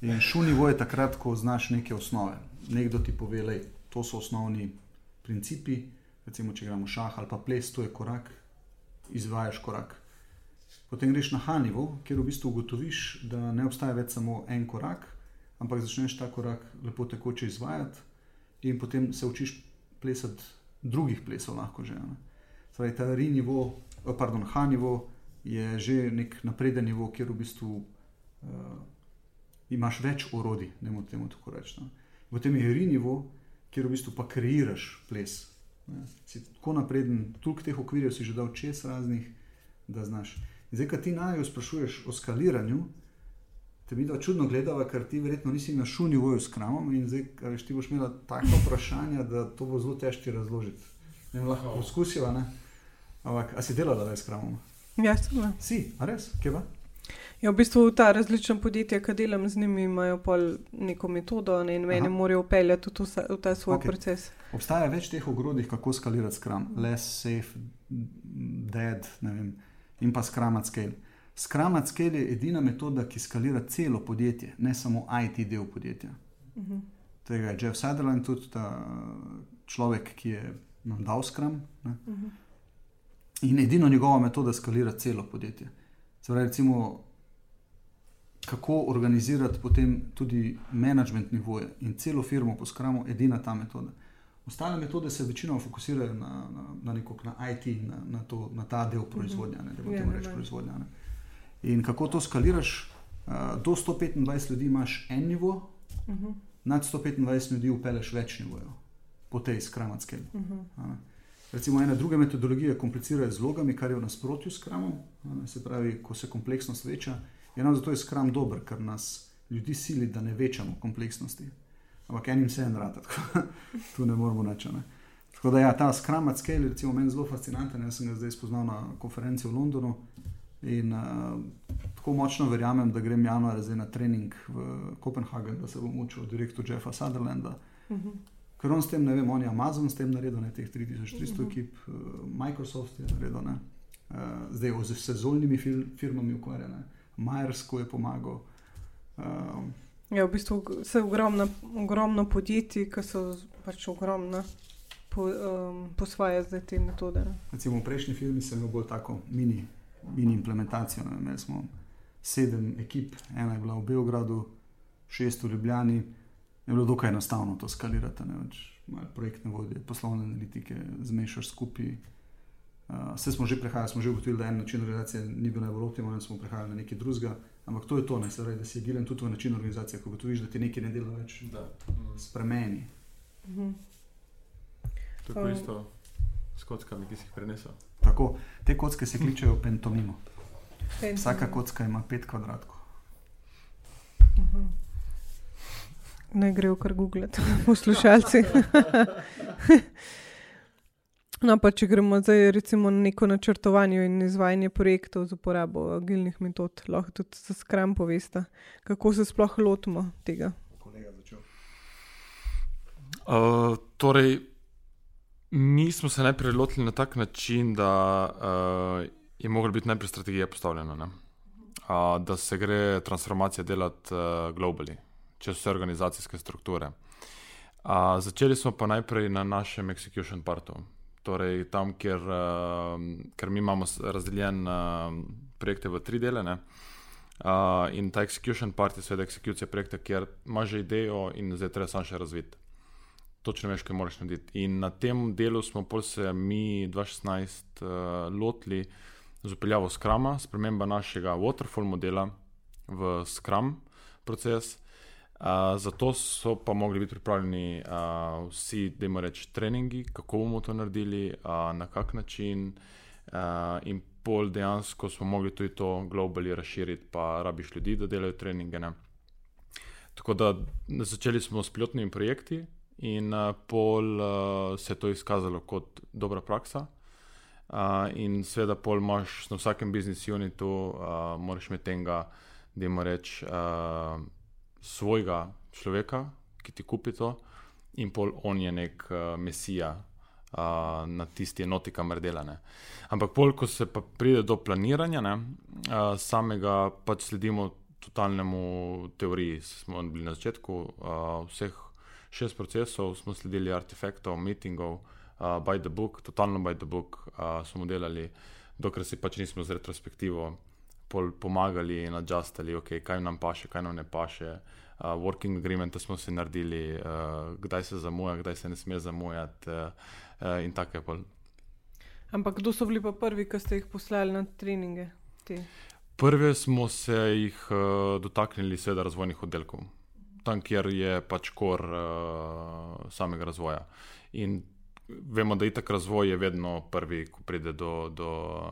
In šunivo je takrat, ko znaš neke osnove. Nekdo ti pove, da to so osnovni principi. Recimo, če gremo šah ali pa ples, to je korak, izvajaš korak. Potem greš na Hanivo, kjer v bistvu ugotoviš, da ne obstaja več samo en korak, ampak začneš ta korak lepo tekoče izvajati, in potem se učiš plesati drugih plesov, lahko že. Torej, ta Rinivo, eh, pardon, Hanivo je že nek napreden nivo, kjer v bistvu. Uh, imaš več orodij, da mu temu tako rečemo. Potem je rinivo, kjer v bistvu pa kreiraš ples. Ne. Si tako napreden, toliko teh okvirjev si že dal čez raznih, da znaš. In zdaj, ko ti najo sprašuješ o skaliranju, te mi da čudno gledava, ker ti verjetno nisi imel šuni vojo s kramom in zdaj, kaj veš, ti boš imela takšno vprašanje, da to bo zelo težko razložiti. Ne lahko poskusiva, ne? Ampak, a si delala s kramom? Ja, sem. Si, a res, kje pa? Ja, v bistvu ta različna podjetja, ki delam z njimi, imajo neko metodo ne, in meni morajo upeljati v, v ta svoj okay. proces. Obstaja več teh ogrodij, kako skalirati skram, less safe, Dead vem, in pa Scrum at Scale. Scrum at Scale je edina metoda, ki skalira celo podjetje, ne samo IT del podjetja. Uh -huh. Tega je Jeff Sutherland, tudi ta človek, ki je nam dal Scrum. Uh -huh. In edino njegova metoda skalira celo podjetje. Zdaj, recimo, kako organizirati potem tudi management nivoje in celo firmo po skramu, edina ta metoda. Ostale metode se večinoma fokusirajo na, na, na, nekog, na IT, na, na, to, na ta del proizvodnja, ne, da bo ja, temu reči proizvodnja. Ne. In kako to skaliraš? Uh, do 125 ljudi imaš en nivo, uh mhm. -huh. nad 125 ljudi upeleš več nivojev po tej skramatski. Uh -huh. Recimo, ena druga metodologija komplicira z logami, kar je v nasprotju s kramom. Se pravi, ko se kompleksnost veča, je nam zato je skram dober, ker nas ljudi sili, da ne večamo kompleksnosti. Ampak enim se en rad, tako tu ne moramo načrniti. Tako da ja, ta skram at scale je meni zelo fascinanten. Jaz sem ga zdaj spoznal na konferenci v Londonu in uh, tako močno verjamem, da grem januar zdaj na trening v Kopenhagen, da se bom učil direktno Jeffa Sutherlanda. Uh mhm. -huh. Ker on s tem, ne vem, on je Amazon s tem naredil, ne teh 3300 uh -huh. ekip, uh, Microsoft je naredil, ne, uh, zdaj z sezonskimi fir firmami ukvarjene. Majersko je pomagal. Um, ja, v bistvu se ogromno, ogromno podjetij, ki so pač ogromna, po, um, posvaja zdaj te metode. Recimo v prejšnji filmi sem imel bolj tako mini, mini implementacijo. Imeli smo sedem ekip, ena je bila v Beogradu, šest v Ljubljani. Je bilo dokaj enostavno to skalirati, ne več projektne vodje, poslovne analitike, zmešaš skupaj. Vse uh, smo že prehajali, smo že ugotovili, da en način organizacije ni bil najbolj optimalen, smo prehajali na nekaj drugega. Ampak to je to, ne, pravi, da si agilen tudi v način organizacije, ko ugotoviš, da ti nekaj ne dela več, da mm. spremeni. Mhm. Tako um. isto s kockami, ki si jih prenesel. Tako, te kocke se kličejo pentomimo. Vsaka kocka ima pet kvadratov. Mhm. Ne gre v kar Google, poslušalci. No, pa če gremo zdaj recimo na neko načrtovanje in izvajanje projektov z uporabo agilnih metod, lahko tudi za skram poveste, kako se sploh lotimo tega. Uh, torej, mi smo se najprej lotili na tak način, da uh, je mogla biti najprej strategija postavljena, uh, da se gre transformacija delati uh, globalno, čez vse organizacijske strukture. Uh, začeli smo pa najprej na našem execution partu torej tam, kjer, uh, ker mi imamo razdeljen uh, projekte v tri dele. Uh, in ta execution part je seveda execucija projekta, kjer imaš že idejo in zdaj treba samo še razviti. Točno veš, kaj moraš narediti. In na tem delu smo se mi 2016 uh, lotili z upeljavo Scrama, sprememba našega waterfall modela v Scrum proces zato so pa mogli biti pripravljeni uh, vsi, da imamo reči, treningi, kako bomo to naredili, uh, na kak način. Uh, in pol dejansko smo mogli tudi to globalno razširiti, pa rabiš ljudi, da delajo treninge. Ne? Tako da začeli smo s pilotnimi projekti, in uh, pol uh, se je to izkazalo kot dobra praksa. Uh, in seveda, pol imaš na vsakem biznis unitu, uh, moraš imeti tega, da jim rečeš. Uh, svojega človeka, ki ti kupi to, in pol on je nek uh, mesija uh, na tisti enoti, kamor delane. Ampak pol, ko se pa pride do planiranja, ne, uh, samega pač sledimo totalnemu teoriji. Smo bili na začetku uh, vseh šest procesov, smo sledili artefaktov, meetingov, uh, by the book, totalno by the book uh, smo delali, dokler si pač nismo z retrospektivo pomagali in adjustali, okay, kaj nam paše, kaj nam ne paše. Uh, working agreement smo si naredili, uh, kdaj se zamuja, kdaj se ne sme zamujati, uh, uh, in tako. Pol. Ampak kdo so bili pa prvi, ki ste jih poslali na treninge? Prve smo se jih uh, dotaknili, seveda, razvojnih oddelkov, tam, kjer je pač kor uh, samega razvoja. In vemo, da je tako razvoj je vedno prvi, ko pride do, do,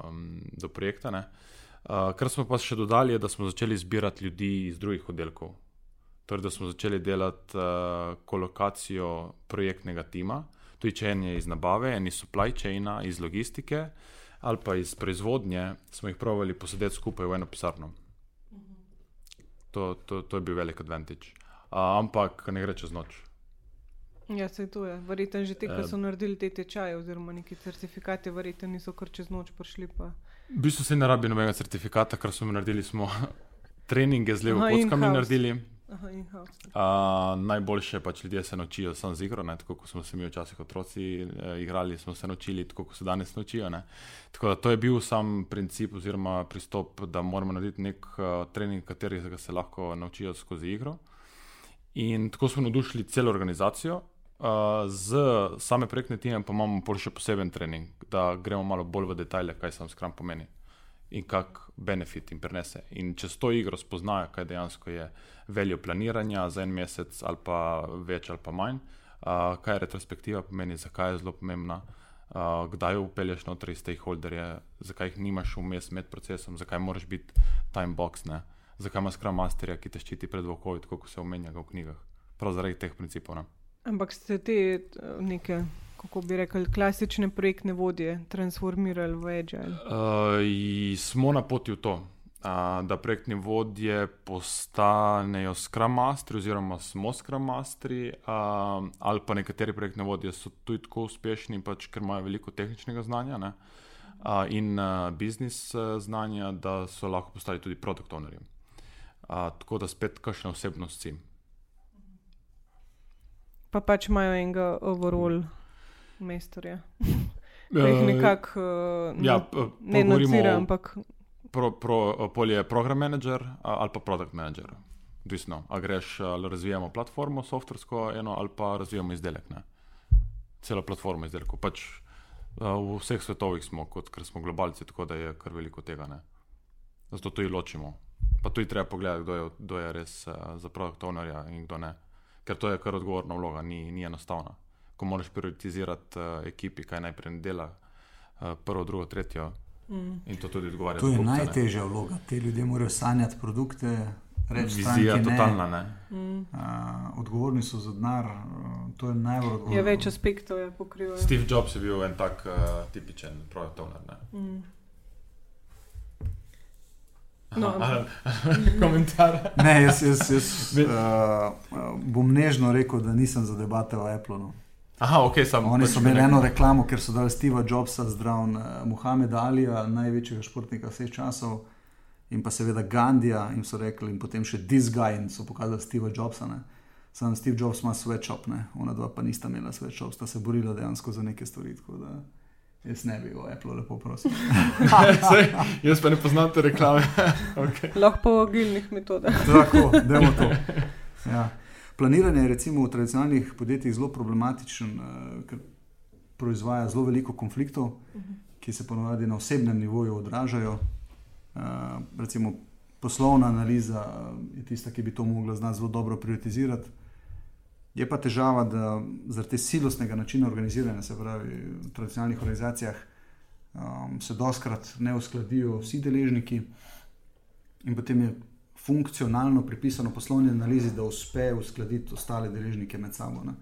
um, do projekta. Uh, Uh, kar smo pa še dodali, je, da smo začeli zbirati ljudi iz drugih oddelkov. Torej, da smo začeli delati uh, kolokacijo projektnega tima, tudi če en je iz nabave, en iz supply chaina, iz logistike ali pa iz proizvodnje, smo jih provali posedeti skupaj v eno pisarno. To, to, to je bil velik advantage. Uh, ampak ne gre čez noč. Ja, se to je. Verjetno že te, ki so naredili te tečaje oziroma neki certifikati, verjetno niso kar čez noč prišli. Pa. V bistvu se ne rabi nobenega certifikata, kar smo naredili, smo treninge z levo Aha, kockami naredili. Aha. Uh, najboljše pač ljudje se naučijo sam z igro, ne? tako kot smo se mi včasih otroci eh, igrali, smo se naučili, tako kot se danes naučijo. Ne? Tako da to je bil sam princip oziroma pristop, da moramo narediti nek uh, trening, katerega se lahko naučijo skozi igro. In tako smo navdušili celo organizacijo. Uh, z same projektne time pa imamo pol še poseben trening, da gremo malo bolj v detajle, kaj sam skram pomeni in kak benefit jim prenese. In čez to igro spoznajo, kaj dejansko je veljo planiranja za en mesec ali pa več ali pa manj, uh, kaj retrospektiva pomeni, zakaj je zelo pomembna, uh, kdaj jo upelješ notri stakeholderje, zakaj jih nimaš vmes med procesom, zakaj moraš biti time box, ne? zakaj ima skram masterja, ki te ščiti pred vokovi, kot se omenja v knjigah. Prav zaradi teh principov. Ne? Ampak ste te eh, neke, kako bi rekli, klasične projektne vodje transformirali v agile. Uh, smo na poti v to, uh, da projektni vodje postanejo Scrum Masteri, oziroma smo Scrum Masteri, uh, ali pa nekateri projektni vodje so tudi tako uspešni, pač, ker imajo veliko tehničnega znanja ne, uh, in uh, biznis uh, znanja, da so lahko postali tudi produkt ownerji. Uh, tako da spet kakšne osebnosti. Pa pač imajo enega overall mestorja. Da jih nekako uh, ja, no- p- ne nadzira, ampak pro, pro, pol je program manager ali pa product manager. Odvisno, a greš ali razvijamo platformo, softversko eno ali pa razvijamo izdelek. Ne? Celo platformo izdelkov. Pač v vseh svetovih smo, kot ker smo globalci, tako da je kar veliko tega. Ne? Zato to jih ločimo. Pa tu je treba pogledati, kdo je, kdo je res a, za product ownerja in kdo ne. Ker to je kar odgovorna vloga, ni, ni enostavna. Ko moraš prioritizirati uh, ekipi, kaj najprej dela, uh, prvo, drugo, tretjo, mm, in to tudi odgovarja. To je ne. najtežja vloga. Te ljudje morajo sanjati produkte, reči Vizija stranki ne. totalna, ne. mm. Uh, odgovorni so za denar, uh, to je najbolj odgovorno. je več aspektov, je pokrivajo. Steve Jobs je bil en tak uh, tipičen product owner. Ne? Mm. No, Ali- Komentar. Ne, jaz, jaz, jaz uh, bom nežno rekel, da nisem za debate o Apple. No. Aha, ok, samo. Oni so imeli eno reklamo, ker so dali Steva Jobsa zdrav Muhameda Alija, največjega športnika vseh časov, in pa seveda Gandija, in so rekli, in potem še This Guy, in so pokazali Steva Jobsa. Ne. Sam Steve Jobs ima sweatshop, ne. ona dva pa nista imela sweatshop, sta se borila dejansko za neke stvari. tako da Jaz ne bi o Apple lepo prosil. Sej, jaz pa ne poznam te reklame. okay. Lahko po agilnih metodah. Tako, je to. Ja. Planiranje je recimo v tradicionalnih podjetjih zelo problematičen, eh, ker proizvaja zelo veliko konfliktov, ki se ponovadi na osebnem nivoju odražajo. Eh, Recimo poslovna analiza eh, je tista, ki bi to mogla znati zelo dobro prioritizirati. Je pa težava, da zaradi te silosnega načina organiziranja, se pravi v tradicionalnih organizacijah, um, se doskrat ne uskladijo vsi deležniki in potem je funkcionalno pripisano poslovni analizi, da uspe uskladiti ostale deležnike med sabo. Uh,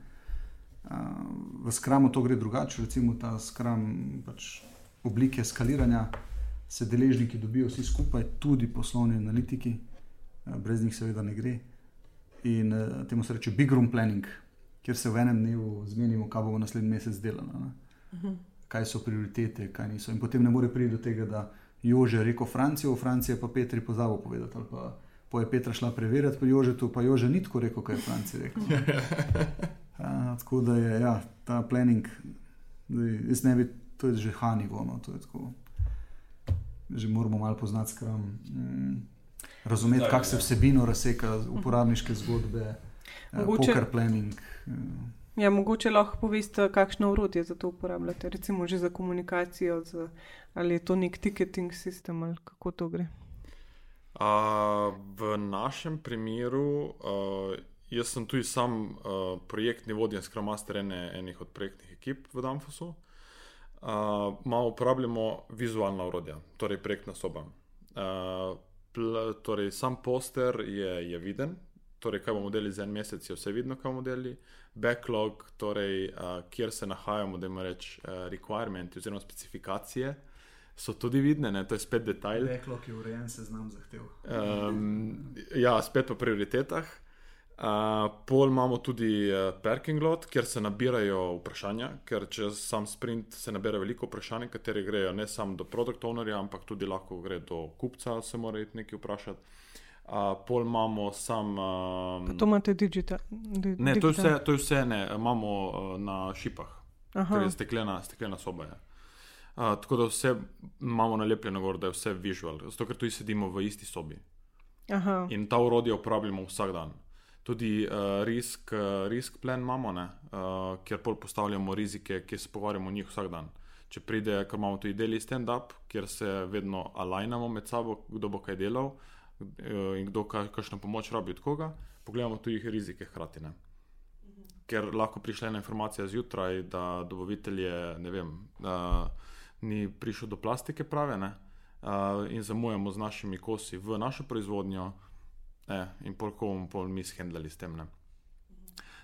v skramu to gre drugače, recimo ta skram pač oblike skaliranja, se deležniki dobijo vsi skupaj, tudi poslovni analitiki, uh, brez njih seveda ne gre. In uh, temu se reče big room planning, kjer se v enem dnevu zmenimo, kaj bomo naslednji mesec delali. Ne. Mhm. Kaj so prioritete, kaj niso. In potem ne more priti do tega, da Jože rekel Francijo, v Franciji pa Petri pozabil povedati. Pa po je Petra šla preverjati pri Jožetu, pa Jože ni tako rekel, kaj je Franciji rekel. A, tako da je ja, ta planning, zdaj, jaz ne bi, to je že hanivo, no, to je tako. Že moramo malo poznati skram. Mm, razumeti, kako se ja. vsebino razseka, uporabniške zgodbe, eh, Mogoče- poker planning. eh, Ja, mogoče lahko poveste, kakšno urodje za to uporabljate, recimo že za komunikacijo, z, ali je to nek ticketing sistem ali kako to gre. Uh, v našem primeru, uh, jaz sem tudi sam uh, projektni vodja in skramaster ene, enih od projektnih ekip v Danfosu. Uh, malo uporabljamo vizualna urodja, torej projektna soba. Uh, pl, torej, sam poster je, je viden, torej, kaj bomo delali za en mesec, je vse vidno, kaj bomo delali. Backlog, torej, uh, kjer se nahajamo, da imamo reči uh, requirements oziroma specifikacije, so tudi vidne, ne? to je spet detajl. Backlog je urejen seznam zahtev. Um, ja, spet po prioritetah. Uh, pol imamo tudi uh, parking lot, kjer se nabirajo vprašanja, ker če sam sprint se nabira veliko vprašanj, kateri grejo ne samo do produkt ownerja, ampak tudi lahko gre do kupca, se mora iti nekaj vprašati. Uh, pol imamo sam. Uh, to imate digital. Di, ne, to je, vse, to je vse, ne, imamo uh, na šipah, ker je steklena, steklena soba. Je. Uh, tako da vse imamo nalepljeno, gor, da je vse visual, zato ker tudi sedimo v isti sobi. Aha. In ta urodje uporabljamo vsak dan tudi uh, risk, uh, risk plan imamo, uh, kjer pol postavljamo rizike, ki se pogovarjamo o njih vsak dan. Če pride, ker imamo tudi deli stand-up, kjer se vedno alajnamo med sabo, kdo bo kaj delal uh, in kdo kakšno pomoč rabi od koga, pogledamo tudi rizike hkrati. Ne? Ker lahko prišle ena informacija zjutraj, da dobavitelj ne vem, uh, ni prišel do plastike prave ne? uh, in zamujamo z našimi kosi v našo proizvodnjo, E, in pol, ko bomo pol mi shendali s tem. Ne.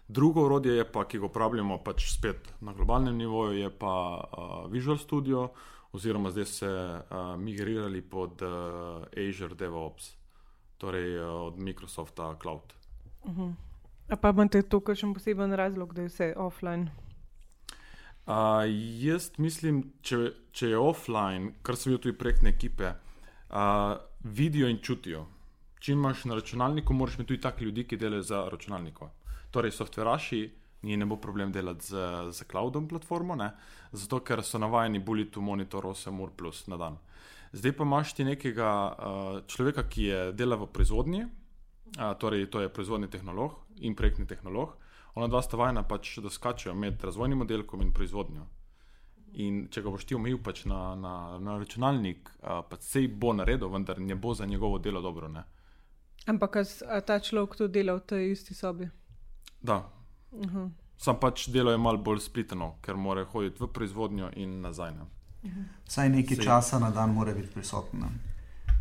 Drugo urodje je pa, ki ga uporabljamo pač spet na globalnem nivoju, je pa uh, Visual Studio, oziroma zdaj se uh, migrirali pod uh, Azure DevOps, torej uh, od Microsofta Cloud. Uh -huh. A pa imate to, kar še poseben razlog, da je vse offline? Uh, jaz mislim, če, če je offline, kar sem videl tudi prek ekipe, uh, vidijo in čutijo če imaš na računalniku, moraš imeti tudi take ljudi, ki delajo za računalnikom. Torej, softveraši, ni ne bo problem delati z, z cloudom platformo, ne? zato ker so navajeni buliti v monitor 8 ur plus na dan. Zdaj pa imaš ti nekega uh, človeka, ki je dela v proizvodnji, uh, torej to je proizvodni tehnolog in projektni tehnolog. Ona dva sta vajena pač, da skačejo med razvojnim oddelkom in proizvodnjo. In če ga boš ti omejil pač na, na, na računalnik, uh, pa se bo naredil, vendar ne bo za njegovo delo dobro. Ne? Ampak a ta človek to dela v tej isti sobi? Da. Uh -huh. Sam pač delo je malo bolj spliteno, ker mora hoditi v proizvodnjo in nazaj. Ne. Uh -huh. Saj nekaj Sej. časa na dan mora biti prisoten.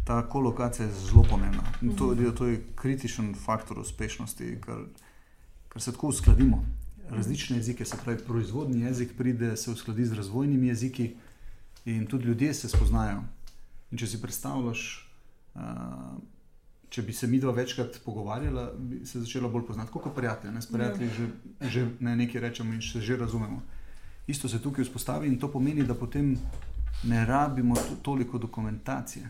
Ta kolokacija je zelo pomembna. Uh -huh. to, je, to je kritičen faktor uspešnosti, ker, ker se tako uskladimo. Različne jezike, se pravi, proizvodni jezik pride, se uskladi z razvojnimi jeziki, in tudi ljudje se spoznajo. In če si predstavljaš, uh, če bi se mi dva večkrat pogovarjala, bi se začela bolj poznati kot prijatelj. Ne, prijatelji že, že ne nekaj rečemo in se že razumemo. Isto se tukaj vzpostavi in to pomeni, da potem ne rabimo toliko dokumentacije.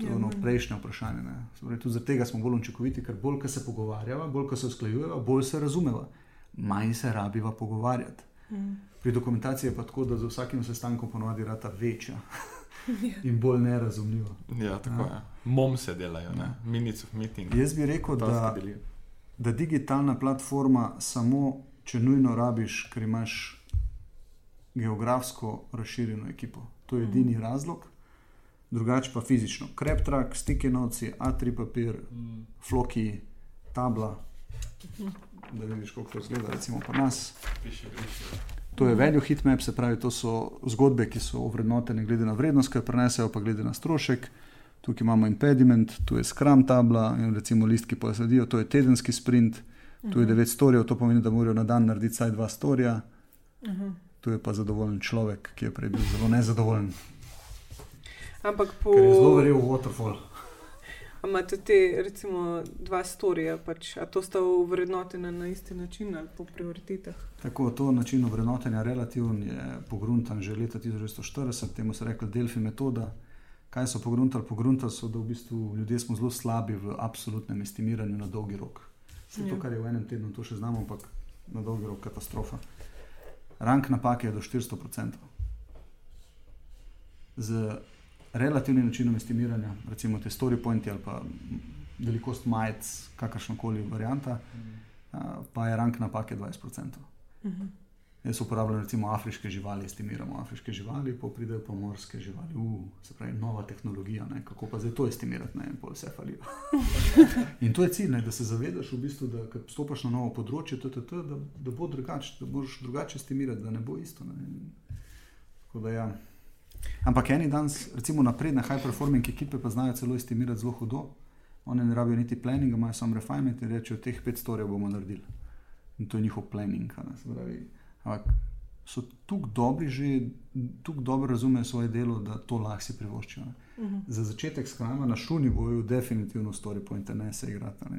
To je ono prejšnje vprašanje. Tudi zaradi tega smo bolj učinkoviti, ker bolj, se pogovarjava, bolj, se usklajujeva, bolj se razumeva. Manj se rabiva pogovarjati. Mm. Pri dokumentaciji je pa tako, da za vsakim sestankom ponovadi rata večja. Ja. in bolj nerazumljivo. Ja, tako ja. je. Mom se delajo, ja. minutes of meeting. Jaz bi rekel, da, da digitalna platforma samo, če nujno rabiš, ker imaš geografsko razširjeno ekipo. To je edini mm. razlog. Drugače pa fizično. Kreptrak, stike noci, A3 papir, mm. floki, tabla. Mhm. Da vidiš, kako to izgleda, recimo pa nas. Piši, piši. To je value hitmap, se pravi, to so zgodbe, ki so ovrednotene glede na vrednost, ki jo prenesejo, pa glede na strošek. Tukaj imamo impediment, tu je skram tabla in recimo list, ki posledijo, to je tedenski sprint, tu je 9 mhm. storijev, to pomeni, da morajo na dan narediti vsaj 2 storija. Mhm. Tu je pa zadovoljen človek, ki je prej bil zelo nezadovoljen. Ampak po. Zelo verjel v waterfall. Imate te, recimo, dva storija, pač, a to sta vrednotena na isti način ali po prioritetah? Tako, to način vrednotenja relativno je pogruntan že leta 1940, temu se reče Delfi metoda. Kaj so pogruntali? Pogruntali so, da v bistvu ljudje smo zelo slabi v absolutnem estimiranju na dolgi rok. Vse to, ja. kar je v enem tednu, to še znamo, ampak na dolgi rok katastrofa. Rank napake je do 400%. Z relativnim načinom estimiranja, recimo te story pointi ali pa velikost majic, kakršno koli varianta, mm. pa je rank napake 20%. Mm -hmm. Jaz uporabljam recimo afriške živali, estimiramo afriške živali, pa pridejo pa morske živali. Uh, se pravi, nova tehnologija, ne? kako pa zdaj to estimirati, ne pol vse falijo. In to je cilj, ne? da se zavedaš, v bistvu, da ko stopiš na novo področje, t, t, t, da, da bo drugače, da boš drugače estimirati, da ne bo isto. Ne? Tako da ja. Ampak eni dan, recimo napredne high performing ekipe, pa znajo celo estimirati zelo hudo. Oni ne rabijo niti planninga, imajo samo refinement in rečejo, teh 500 storjev bomo naredili. In to je njihov planning. Ampak so tukaj dobri, že tukaj dobro razumejo svoje delo, da to lahko si privoščijo. Uh mhm. -huh. Za začetek skrama na šuni boju definitivno story point ne se igrati. Ne,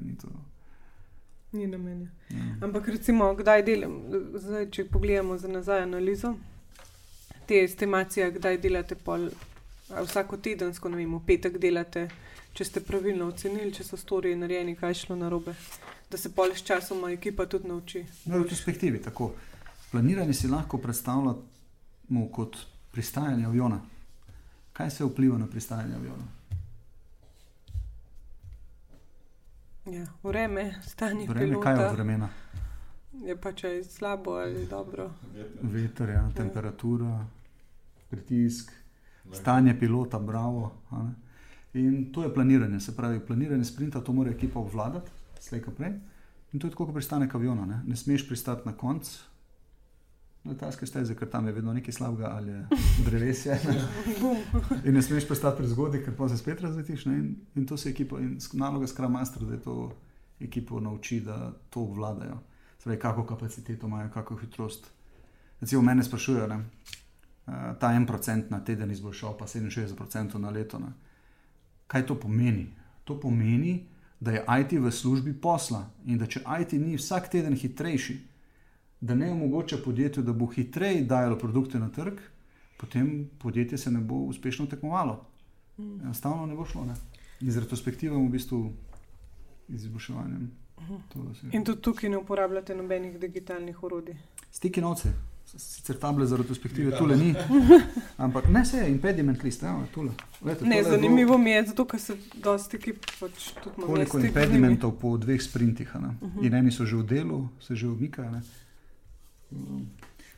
Ni na meni. Mm. Ampak recimo, kdaj delam, zdaj, če pogledamo za nazaj analizo, te estimacije, kdaj delate pol, vsako tedensko, ne vem, v petek delate, če ste pravilno ocenili, če so storiji narejeni, kaj šlo na robe, da se pol s časom ekipa tudi nauči. No, v perspektivi tako. Planiranje si lahko predstavljamo kot pristajanje aviona. Kaj se vpliva na pristajanje aviona? Ja, vreme, stanje vreme, kaj je vremena? Je pa če je slabo ali dobro. Veter, ja, temperatura, pritisk, stanje pilota, bravo. In to je planiranje, se pravi, planiranje sprinta, to mora ekipa obvladati, slej kot prej. In to je tako, kot pristane aviona. Ne? ne smeš pristati na konc. Letalske steze, ker tam je vedno nekaj slabega ali drevesje. in ne smeš pristati pri zgodi, ker pa se spet razvetiš. In, in to se ekipa, in naloga skramastro, da je to ekipo nauči, da to obvladajo. Zdaj, kako kapaciteto imajo, kako hitrost. Recimo, mene sprašujejo, uh, ta en procent na teden izboljšal, pa 67% na leto. Ne? Kaj to pomeni? To pomeni, da je IT v službi posla in da če IT ni vsak teden hitrejši, da ne omogoča podjetju, da bo hitreje dajalo produkte na trg, potem podjetje se ne bo uspešno tekmovalo. Mm. Enostavno ne bo šlo. Ne? In z retrospektivom, v bistvu, izboljševanjem. In tudi tukaj ne uporabljate nobenih digitalnih orodij. Stiki novce, sicer table za retrospektive, tole ni. Ampak ne se je, impediment list, evo, tole. Lete, ne, tole zanimivo mi je, zato ker se dosti ki pač tudi malo. Koliko impedimentov po dveh sprintih, uh -huh. in eni so že v delu, se že umikajo.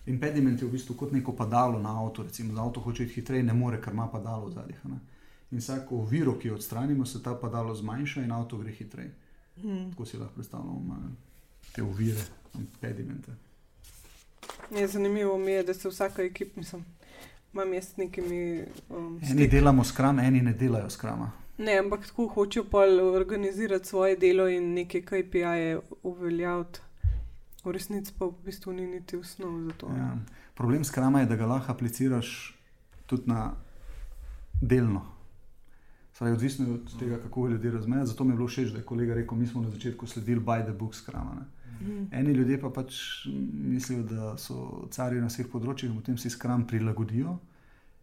Impediment je v bistvu kot neko padalo na avto, recimo, da avto hoče iti hitreje, ne more, ker ima padalo v zadnjih. In vsako oviro, ki jo odstranimo, se ta padalo zmanjša in avto gre hitreje. Hmm. Tako si lahko predstavljamo te ovire, impedimente. Je zanimivo mi je, da se vsaka ekipa, mislim, imam jaz s nekimi. Um, eni delamo skram, eni ne delajo skrama. Ne, ampak tako hočejo pa organizirati svoje delo in neke KPI-je uveljaviti. V resnici pa v bistvu ni niti osnov za to. Ja. Problem skrama je, da ga lahko apliciraš tudi na delno. Saj, odvisno je od tega, kako ljudje razumejo. Zato mi je bilo všeč, da je kolega rekel: Mi smo na začetku sledili by the book skrama. Mm. Eni ljudje pa pač mislijo, da so cari na vseh področjih in potem si skram prilagodijo.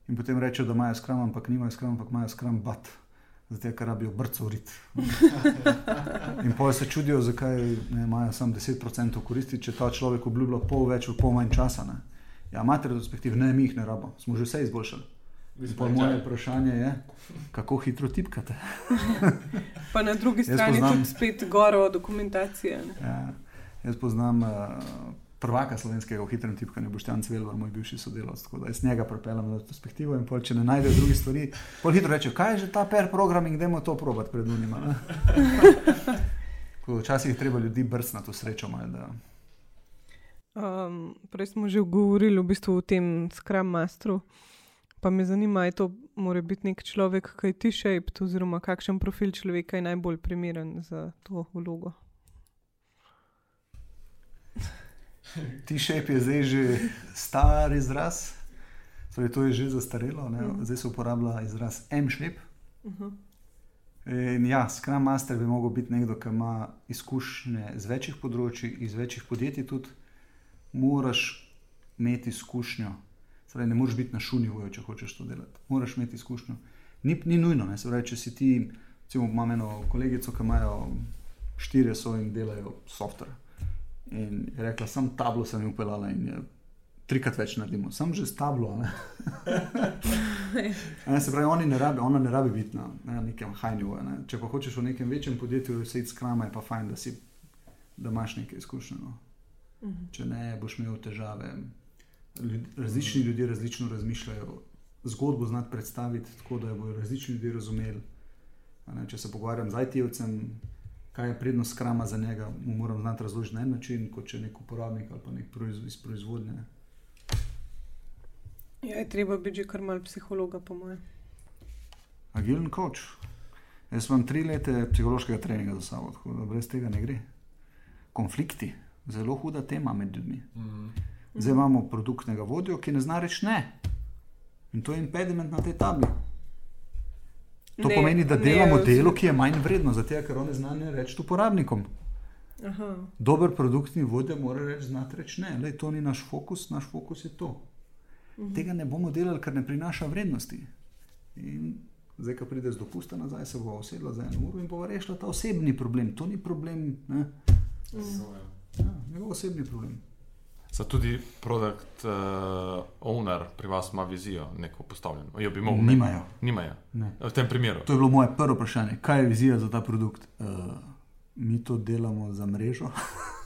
In potem rečejo, da imajo skram, ampak nimajo skram, ampak imajo skram bat. Zato, ker rabijo brco rit. In pa se čudijo, zakaj ne, imajo samo 10% koristi, če ta človek obljublja pol več, pol manj časa. Ne. Ja, imate retrospektiv, ne, mi jih ne rabimo, smo že vse izboljšali. Moje vprašanje je, kako hitro tipkate. pa na drugi strani poznam, tudi spet goro dokumentacije. Ja, jaz poznam uh, prvaka slovenskega v hitrem tipkanju, Boštjan Cvelvar, moj bivši sodelavec. Tako da jaz njega propeljem na perspektivo in pol, če ne najde druge stvari, pol hitro reče, kaj je že ta per programming, da moramo to probati pred unima. Včasih je treba ljudi brc na to srečo. Malo, um, prej smo že govorili v bistvu o tem Scrum Masteru. Pa me zanima, ali to mora biti nek človek, ki je T-shaped, oziroma kakšen profil človeka je najbolj primeren za to vlogo. T-shape je zdaj že star izraz, torej to je že zastarelo, uh mhm. -huh. zdaj se uporablja izraz M-shape. Uh mhm. -huh. Ja, Scrum Master bi lahko bil nekdo, ki ima izkušnje z večjih področji, iz večjih podjetij, tudi moraš imeti izkušnjo. Zdaj, ne moreš biti na šunju, če hočeš to delati. Moraš imeti izkušnjo. Ni, ni nujno, ne pravi, če si ti, recimo, imam eno kolegico, ki imajo štiri svoje in delajo software. In je rekla, sem tablo sem upeljala in je trikrat več naredimo, sem že s tablo. Ne? ne, se pravi, oni ne rabi, ona ne rabi biti na, na nekem hajnju. Ne? Če pa hočeš v nekem večjem podjetju sedeti s krama, je pa fajn, da, si, da imaš nekaj izkušnje. No? Uh mhm. Če ne, boš imel težave različni ljudje različno razmišljajo. Zgodbo znati predstaviti tako, da jo bodo različni ljudje razumeli. Ne, če se pogovarjam z IT-jevcem, kaj je prednost krama za njega, mu moram znati razložiti na en način, kot če nek uporabnik ali pa nek proiz, iz proizvodnje. Ja, je treba biti že kar mal psihologa, po mojem. Agilen koč. Jaz imam tri leta psihološkega treninga za sabo, tako da brez tega ne gre. Konflikti, zelo huda tema med ljudmi. Mm -hmm. Zdaj imamo produktnega vodjo, ki ne zna reči ne. In to je impediment na tej tabli. To ne, pomeni, da delamo ne, delo, ki je manj vredno, zato ker oni znajo reči uporabnikom. Aha. Dober produktni vodja mora reči, znati reči ne, Lej, to ni naš fokus, naš fokus je to. Mhm. Tega ne bomo delali, ker ne prinaša vrednosti. In zdaj, ko pride z dopusta nazaj, se bo usedla za eno uro in bo rešila ta osebni problem. To ni problem, ne? Ja, njegov osebni problem. Za tudi produkt uh, owner pri vas ima vizijo, neko postavljeno. Jo bi mogel. Nimajo. Nimajo. Ne. V tem primeru. To je bilo moje prvo vprašanje. Kaj je vizija za ta produkt? Uh, mi to delamo za mrežo.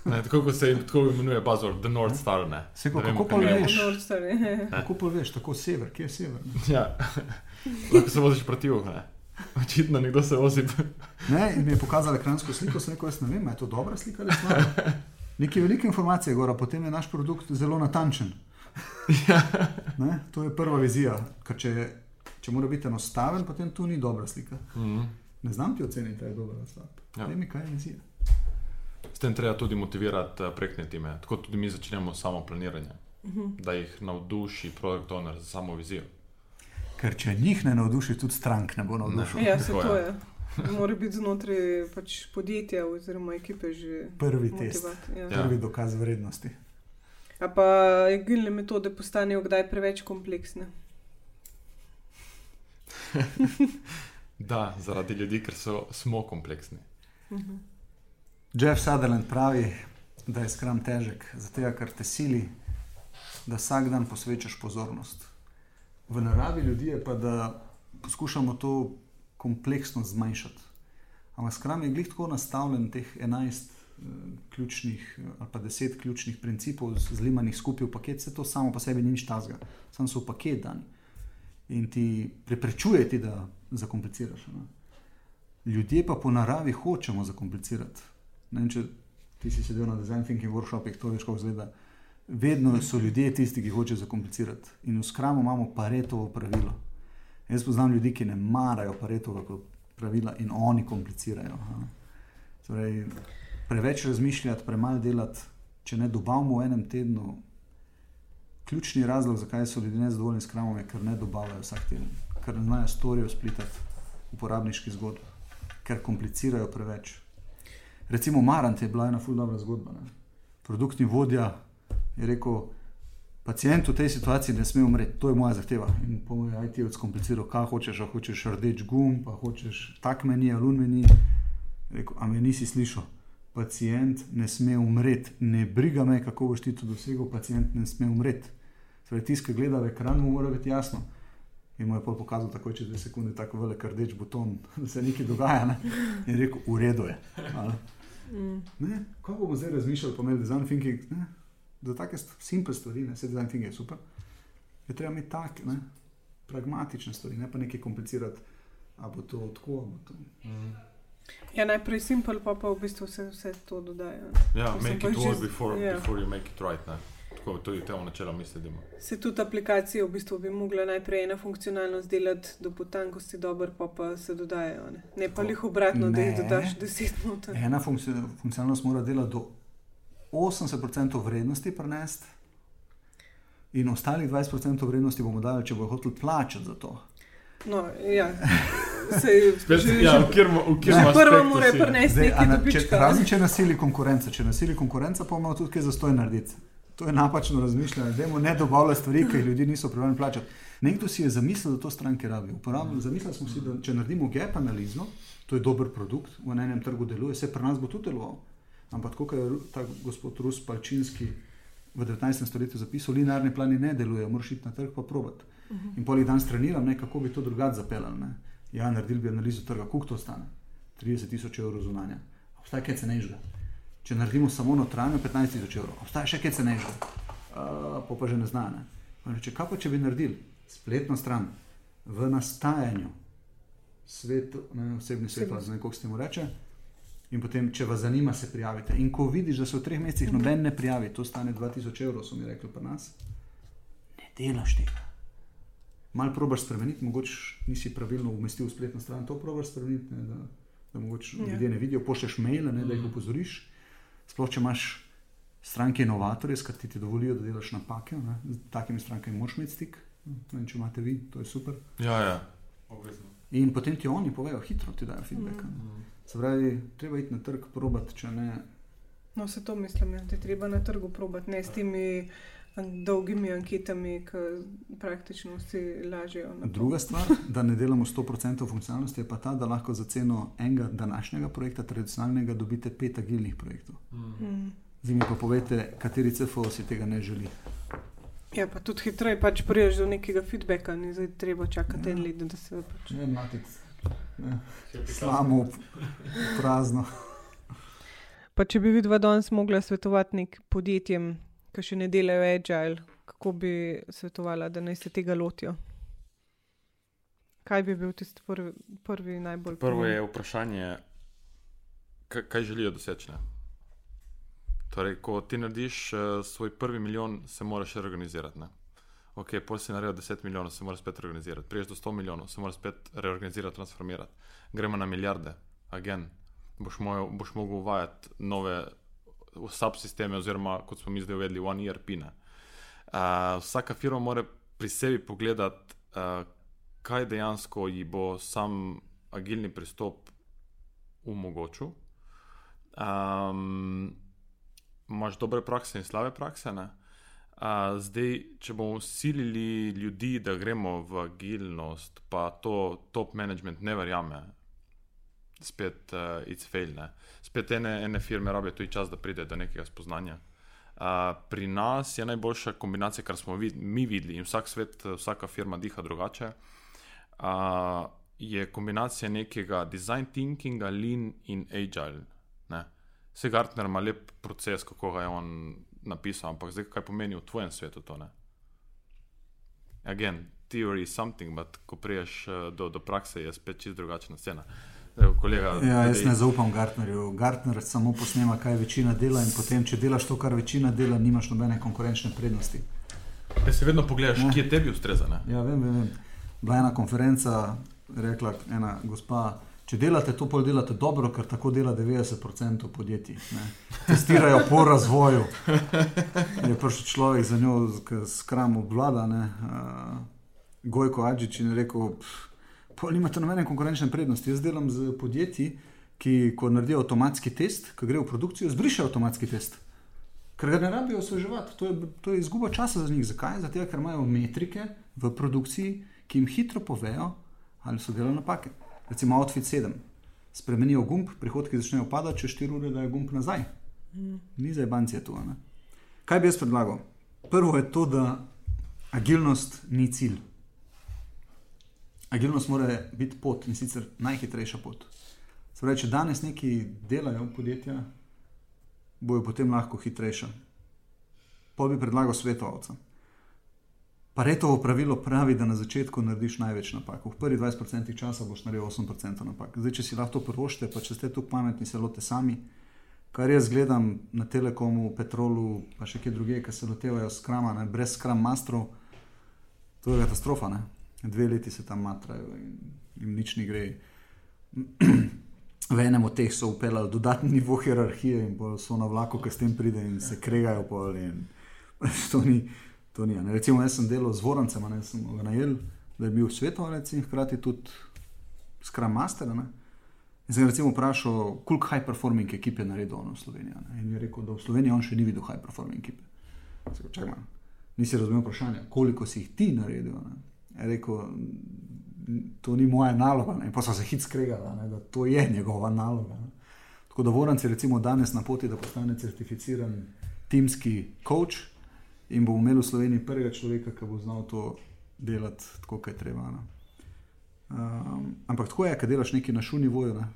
Ne, tako kot se tako imenuje buzzword, the North Star. Ne. Se Ne vem, kako pa veš? Star, je. Kako pa veš, tako sever, kje je sever? Ne? Ja. Lahko se voziš proti jugu. ne. Očitno nekdo se vozi. Ne, in mi je pokazal ekransko sliko, sem rekel, jaz ne vem, je to dobra slika ali slaba. Nekaj velike informacije, gora, potem je naš produkt zelo natančen. Ne, to je prva vizija, ker če, če mora biti enostaven, potem to ni dobra slika. Mhm. Ne znam ti oceniti, ali je dobro ali slab. Ja. Vem, kaj je vizija. S tem treba tudi motivirati eh, projektne time. Tako tudi mi začnemo samo planiranje, Mhm. da jih navduši produkt owner za samo vizijo. Ker če njih ne navduši, tudi strank ne bo navdušil. Ja, se to je. Mora biti znotraj pač podjetja oziroma ekipe že Prvi test, motivat. Ja. Ja. prvi dokaz vrednosti. A pa agilne metode postanejo kdaj preveč kompleksne. Da, zaradi ljudi, ker so, smo kompleksni. Mhm. Jeff Sutherland pravi, da je skram težek, zato ker te sili, da vsak dan posvečaš pozornost. V naravi ljudi je pa, da poskušamo to kompleksnost zmanjšati. Ampak skram je glih tako nastavljen, teh 11 eh, ključnih eh, ali pa 10 ključnih principov, zlimanih skupaj v paket, se to samo po sebi ni nič tazga, samo so v paket dani. In ti preprečuje ti, da zakompliciraš. Ne? Ljudje pa po naravi hočemo zakomplicirati. Ne vem, če ti si sedel na design thinking workshopih, to veš, kako izgleda. Vedno so ljudje tisti, ki hočejo zakomplicirati. In v skramu imamo paretovo pravilo. Jaz poznam ljudi, ki ne marajo paretovega pravila in oni komplicirajo. Torej, preveč razmišljati, premalo delati, če ne dobavimo v enem tednu. Ključni razlog, zakaj so ljudje nezadovoljni s kramom, je, ker ne dobavljajo vsak teden, ker ne znajo storijo splitati uporabniški zgodb, ker komplicirajo preveč. Recimo Marant je bila ena ful dobra zgodba. Ne? Produktni vodja je rekel, pacient v tej situaciji ne sme umreti, to je moja zahteva. In po mojem IT je odskompliciral, kaj hočeš, a hočeš rdeč gum, pa hočeš tak meni, alun meni. Rekel, a me nisi slišal. Pacient ne sme umreti, ne briga me, kako boš ti to dosegel, pacient ne sme umreti. Torej, tisti, ki gleda v ekran, mu mora biti jasno. In mu je pokazal takoj čez dve sekunde, tako velik rdeč buton, da se nekaj dogaja. Ne? In rekel, v redu je. ne. Mm. Ne, kako bomo zdaj razmišljali, pa imeli design thinking, ne? Za take simple stvari, ne, vse design thinking je super. Je treba imeti take, ne, pragmatične stvari, ne pa nekaj komplicirati, a bo to tako, a bo to. Ja, najprej simpel, pa pa v bistvu vse, vse to dodaja. Ja, sem make it work before, ja. before you make it right. Ne? Tako tudi temu načelu mislimo. Se tudi aplikacije v bistvu bi mogla najprej ena funkcionalnost delati do potankosti dober, pa pa se dodajajo. Ne, ne pa jih obratno, da jih Ne. dodaš deset noter. Ena funkci funkcionalnost mora delati do 80% vrednosti prenesti. In ostalih 20% vrednosti bomo dali, če bomo hoteli plačati za to. No, ja. Spet, že, ja, v kjer, v kjer že ima prva aspektu mora si- prenesti nekaj dobička. razen če nasili konkurenca, če nasili konkurenca, pa imamo tudi kaj za stoj narediti. To je napačno razmišljanje. Dajmo ne dobavljati stvari, ki jih ljudje niso pripravljeni plačati. Nekdo si je zamislil, da to stranke rabijo. Uporabljali- Zamislili smo si, da če naredimo gap analizo, to je dober produkt, v enem trgu deluje, vse pri nas bo tudi deloval. Ampak tako, kot je ta gospod Rus Palčinski v 19. stoletju zapisal, linearni plani ne delujejo, moraš iti na trg pa probati. In pol jih danes treniram, ne, kako bi to drugače zapeljali. Ne. Ja, naredili bi analizo trga, koliko to stane. 30 tisoč evrov zunanja. Obstaja kaj cenejšega. Če naredimo samo notranjo, 15 tisoč evrov. Obstaja še kaj cenejšega. Uh, pa pa že ne zna. Ne. Pa Reče, kaj pa če bi naredili spletno stran v nastajanju, svet, ne, osebni svet, ali ne vem, kako se temu reče. In potem, če vas zanima, se prijavite. In ko vidiš, da se v treh mesecih noben ne prijavi, to stane 2000 evrov, so mi rekli pri nas, ne delaš tega. Mal probaš spremeniti, mogoče nisi pravilno umestil v spletno stran, to probaš spremeniti, ne, da, da mogoče Ja. ljudje ne vidijo, pošlješ maile, ne, da jih opozoriš. Sploh če imaš stranke inovatorje, s katerimi ti dovolijo, da delaš napake, ne, z takimi strankami moraš imeti stik. Ne če imate vi, to je super. Ja, ja. Obvezno. In potem ti oni povejo, hitro ti dajo feedback. Mm. Se pravi, treba iti na trg, probati, če ne, No, se to mislim, da ja. je treba na trgu probati, ne s temi dolgimi anketami, ki praktično vsi lažejo. Druga stvar, da ne delamo 100% funkcionalnosti, je pa ta, da lahko za ceno enega današnjega projekta, tradicionalnega, dobite pet agilnih projektov. Mm. Zdaj mi pa povete, kateri CFO si tega ne želi. Ja, pa tudi hitreje pač priješ do nekega feedbacka, ni zdaj treba čakati ja. en let, da se pač. Ne, matic. Samo prazno. Pa če bi vidva danes mogla svetovati nek podjetjem, ki še ne delajo agile, kako bi svetovala, da naj se tega lotijo? Kaj bi bil tisti prvi, prvi najbolj pomemben? Prvo je vprašanje, kaj želijo doseči. Torej, ko ti narediš uh, svoj prvi milijon, se moraš reorganizirati. Ne? Ok, pol si naredil 10 milijonov, se moraš spet reorganizirati. Priješ do 100 milijonov, se moraš spet reorganizirati, transformirati. Gremo na milijarde, agen. Boš, moj, boš mogel uvajati nove subsisteme, oziroma kot smo mi zdaj uvedli, one pine. Uh, vsaka firma mora pri sebi pogledati, uh, kaj dejansko ji bo sam agilni pristop omogočil. Um, Máš dobre prakse in slabe prakse. Uh, zdaj, če bomo usilili ljudi, da gremo v agilnost, pa to top management ne verjame, spet uh, it's fail. Ne? Spet ene, ene firme rabijo tudi čas, da pride do nekega spoznanja. Uh, pri nas je najboljša kombinacija, kar smo vid mi videli, in vsak svet, vsaka firma diha drugače. Uh, je kombinacija nekega design thinkinga, lean in agile. Ne? Vse Gartner ima lep proces, kako ga je on napisal, ampak zdaj kaj pomeni v tvojem svetu to? Ne? Again, theory is something, ampak ko priješ do, do prakse, je spet čist drugačna scena. Kolega, ja, jaz ne zaupam Gartnerju. Gartner samo posnema, kaj večina dela, in potem, če delaš to, kar večina dela, nimaš nobene konkurenčne prednosti. Te se vedno pogledaš, ne? kje tebi ustreza. Ja, vem, vem, vem. Bila je ena konferenca, rekla ena gospa. Če delate to, pol delate dobro, ker tako dela 90% podjetij. Ne. Testirajo po razvoju. Je prišel človek za njo, skram obvlada, uh, Gojko Adžič in rekel. Pa nimate nobene konkurenčne prednosti. Jaz delam z podjetji, ki, ko naredijo avtomatski test, ki gre v produkcijo, zbrišajo avtomatski test. Ker ga ne rabijo osveževati, to, to je izguba časa za njih. Zakaj? Zato, ker imajo metrike v produkciji, ki jim hitro povejo, ali so delali napake. Recimo, outfit 7. Spremenijo gumb, prihodki začnejo padati, če 4 ure dajo gumb nazaj. Mm. Ni za banke to. Ne? Kaj bi jaz predlagal? Prvo je to, da agilnost ni cilj. Agilnost mora biti pot in sicer najhitrejša pot. Pravi, če danes neki delajo podjetja, bojo potem lahko hitrejša. Pa bi predlagal svetovalca. Paretovo pravilo pravi, da na začetku narediš največ napak. V prvih 20% časa boš naredil 8% napak. Zdaj, če si lahko to prvošte, pa če ste tu pametni, se lote sami. Kar jaz gledam na Telekomu, Petrolu, pa še kje druge, ki se lotevajo skrama, ne, brez skram mastrov, to je katastrofa. Ne dve leti se tam matrajo in jim nič ni gre. V enem od teh so upeljali dodatni nivo hierarhije in so na vlaku, ki s tem pride in se kregajo. To ni. To ni Recimo, jaz sem delal z Vorancem, ne sem ga najel, da je bil svetovalec in hkrati tudi Scrum Master. Ne? In sem ga vprašal, koliko high performing ekip je naredil v Sloveniji. Ne? In je rekel, da v Sloveniji on še ni videl high performing ekipe. Čakaj, nisi razumel vprašanja, koliko si jih ti naredil. Ne? Je rekel, to ni moja naloga. Ne? Pa so se hitro skregali, da to je njegova naloga. Ne? Tako da Voran je recimo danes na poti, da postane certificiran timski coach in bo imel v Sloveniji prvega človeka, ki bo znal to delati tako, kot je treba. Um, ampak tako je, kad delaš nekaj na šuni voju, ne?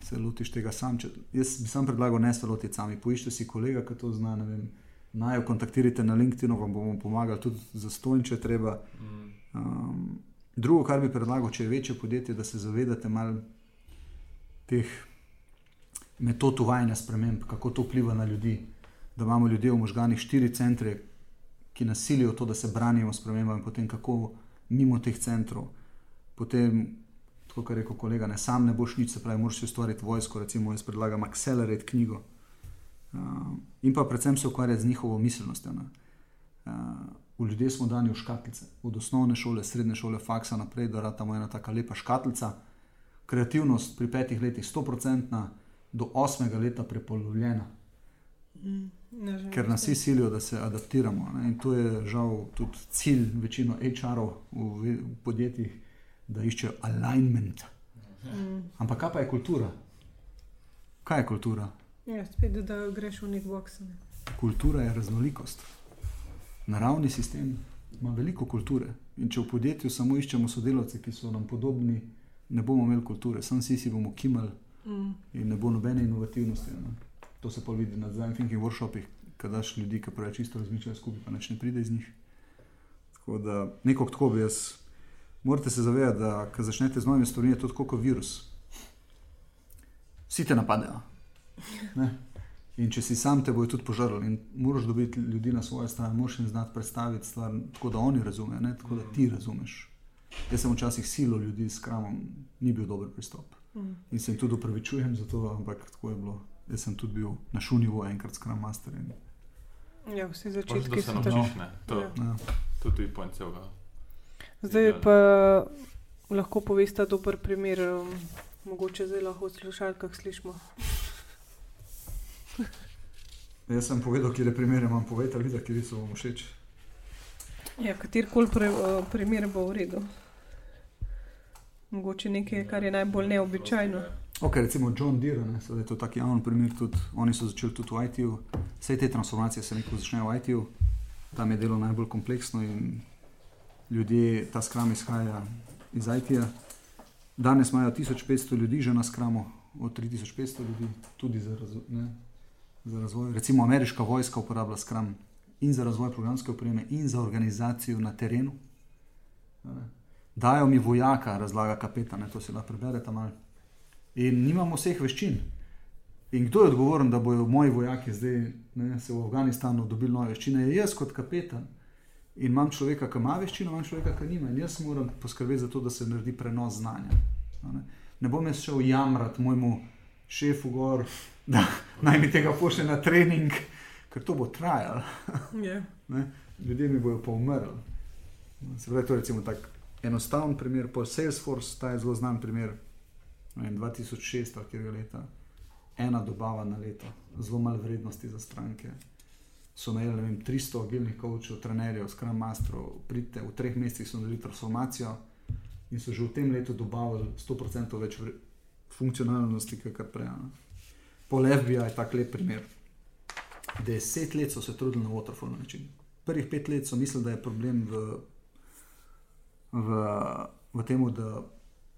se lotiš tega sam. Če, jaz bi sam predlagal, ne se lotiti sami. Poiščite si kolega, ki to zna. Naj jo kontaktirate na LinkedIn, vam bomo pomagali tudi za stojn, če treba. Um, drugo, kar bi predlagal, če je večje podjetje, da se zavedate malo teh metod uvajanja sprememb, kako to vpliva na ljudi. Da imamo ljudje v možganih štiri centre, ki nasilijo to, da se branijo spremembam, potem kako mimo teh centrov. Potem, kot je rekel kolega, ne sam ne boš nič, se pravi, moraš ustvariti vojsko. Recimo, jaz predlagam Accelerate knjigo. Uh, in pa predvsem se ukvarjati z njihovo miselnostjo. Uh, v ljudje smo dani v škatlice, od osnovne šole, srednje šole, faksa naprej, da je tam ena tako lepa škatlica. Kreativnost pri petih letih 100%, do osmega leta prepolovljena. Mm, Ker nas vsi silijo, da se adaptiramo. Ne? In to je žal tudi cilj večino HR-ov v, v podjetjih, da iščejo alignment. Mm. Ampak kaj pa je kultura? Kaj je kultura? Ja, spet, da greš v nek box. Ne. Kultura je raznolikost. Naravni sistem ima veliko kulture. In če v podjetju samo iščemo sodelavce, ki so nam podobni, ne bomo imeli kulture, sam si si bomo kimali Mm. in ne bo nobene inovativnosti. Ne. To se pa vidi na design thinking workshopih, kad daš ljudi, ki preveč isto razmišljajo skupaj, pa neč ne pride iz njih. Tako da nekako tako bi jaz. Morate se zavedati, da ko začnete z novimi stvarmi, je to kot virus. Vsi te napadejo. Ne? In če si sam, te bojo tudi požrli. In moraš dobiti ljudi na svojo stran, moraš jim znati predstaviti stvar tako, da oni razumejo, ne tako, da ti razumeš. Jaz sem včasih silo ljudi s kramom, ni bil dober pristop. Mm. In se jim tudi upravičujem za to, ampak tako je bilo. Jaz sem tudi bil na šunivu enkrat s kram master. In, Ja, vsi Pač, začetki da so tako. ne. To, Ja. ja. tudi celega. Zdaj pa lahko poveste dober primer, um, mogoče zdaj lahko v slušalkah slišimo. Jaz sem povedal, kje je primer, imam povedal, videl, kje so vam všeč. Ja, katerkoli pre, uh, primer bo v redu. Mogoče nekaj, kar je najbolj neobičajno. Ok, recimo John Deere, ne, sedaj je to tak javni primer, tudi oni so začeli tudi v IT-ju. Vse te transformacije se nekako začnejo v IT-ju, tam je delo najbolj kompleksno in ljudje, ta skram izhaja iz IT-ja. Danes imajo 1500 ljudi že na skramu, od 3500 ljudi, tudi za, razvo ne, za razvoj. Recimo ameriška vojska uporablja skram in za razvoj programske opreme, in za organizacijo na terenu. ne. Dajo mi vojaka, razlaga kapetan, to si lahko preberete malo. In nimamo vseh veščin. In kdo je odgovoren, da bodo moji vojaki zdaj ne, se v Afganistanu dobili nove veščine? Je jaz kot kapetan. In imam človeka, ki ima veščino, imam človeka, ki nima. In jaz moram poskrbeti za to, da se naredi prenos znanja. Ne. ne bom jaz šel jamrati mojemu šefu gor, da naj mi tega pošlje na trening, ker to bo trajalo. Ja. Ne? Ljudje mi bodo pa umrli. Se pravi, to je recimo tak enostaven primer, pa Salesforce, ta je zelo znan primer. Ne Vem, 2006, ali kjer leta, ena dobava na leto, zelo malo vrednosti za stranke. So najeli vem, 300 agilnih coachov, trenerjev, Scrum Masterov, pridite, v treh mesecih so naredili transformacijo in so že v tem letu dobavili 100% več funkcionalnosti, kot prej. ne. Pol FBI je tak lep primer. Deset let so se trudili na waterfall način. Prvih pet let so mislili, da je problem v, v, v tem, da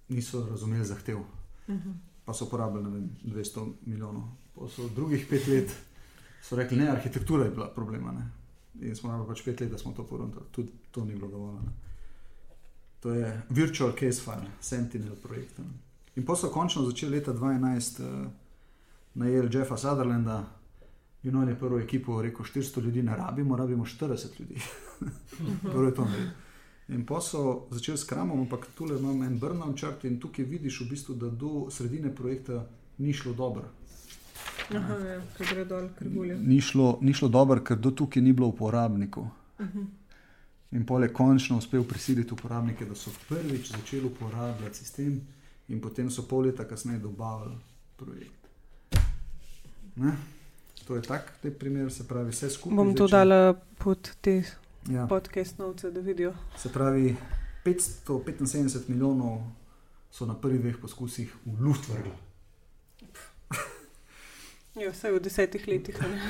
niso razumeli zahtev, Mhm. pa so porabili vem, 200 milijonov. Pa so drugih pet let so rekli, ne, arhitektura je bila problema. Ne. In smo rabili pač pet let, da smo to poruntali. Tudi to ni bilo dovolj. Ne. To je virtual case file, Sentinel projekt. Ne. In pa so končno začeli leta 2011 uh, najeli Jeffa Sutherlanda. In on je prvo ekipo rekel: 400 ljudi ne rabimo, rabimo 40 ljudi. Prvo je to naredil. In pa so začeli s kramom, ampak tukaj imam en burnout chart in tukaj vidiš, v bistvu, da do sredine projekta ni šlo dobro. Aha, ja, ko gre dol. Ni šlo, ni šlo dobro, ker do tukaj ni bilo uporabnikov. Mhm. In pol je končno uspel prisiliti uporabnike, da so prvič začeli uporabljati sistem, in potem so pol leta kasneje dobavili projekt. Ne? To je tak te primer, se pravi, vse skupaj. Bom to dala pod te Ja, podcast novce, da vidijo. se pravi, 575 milijonov so na prvih dveh poskusih v luft vrgli. Ja, vsaj v desetih letih. a ne.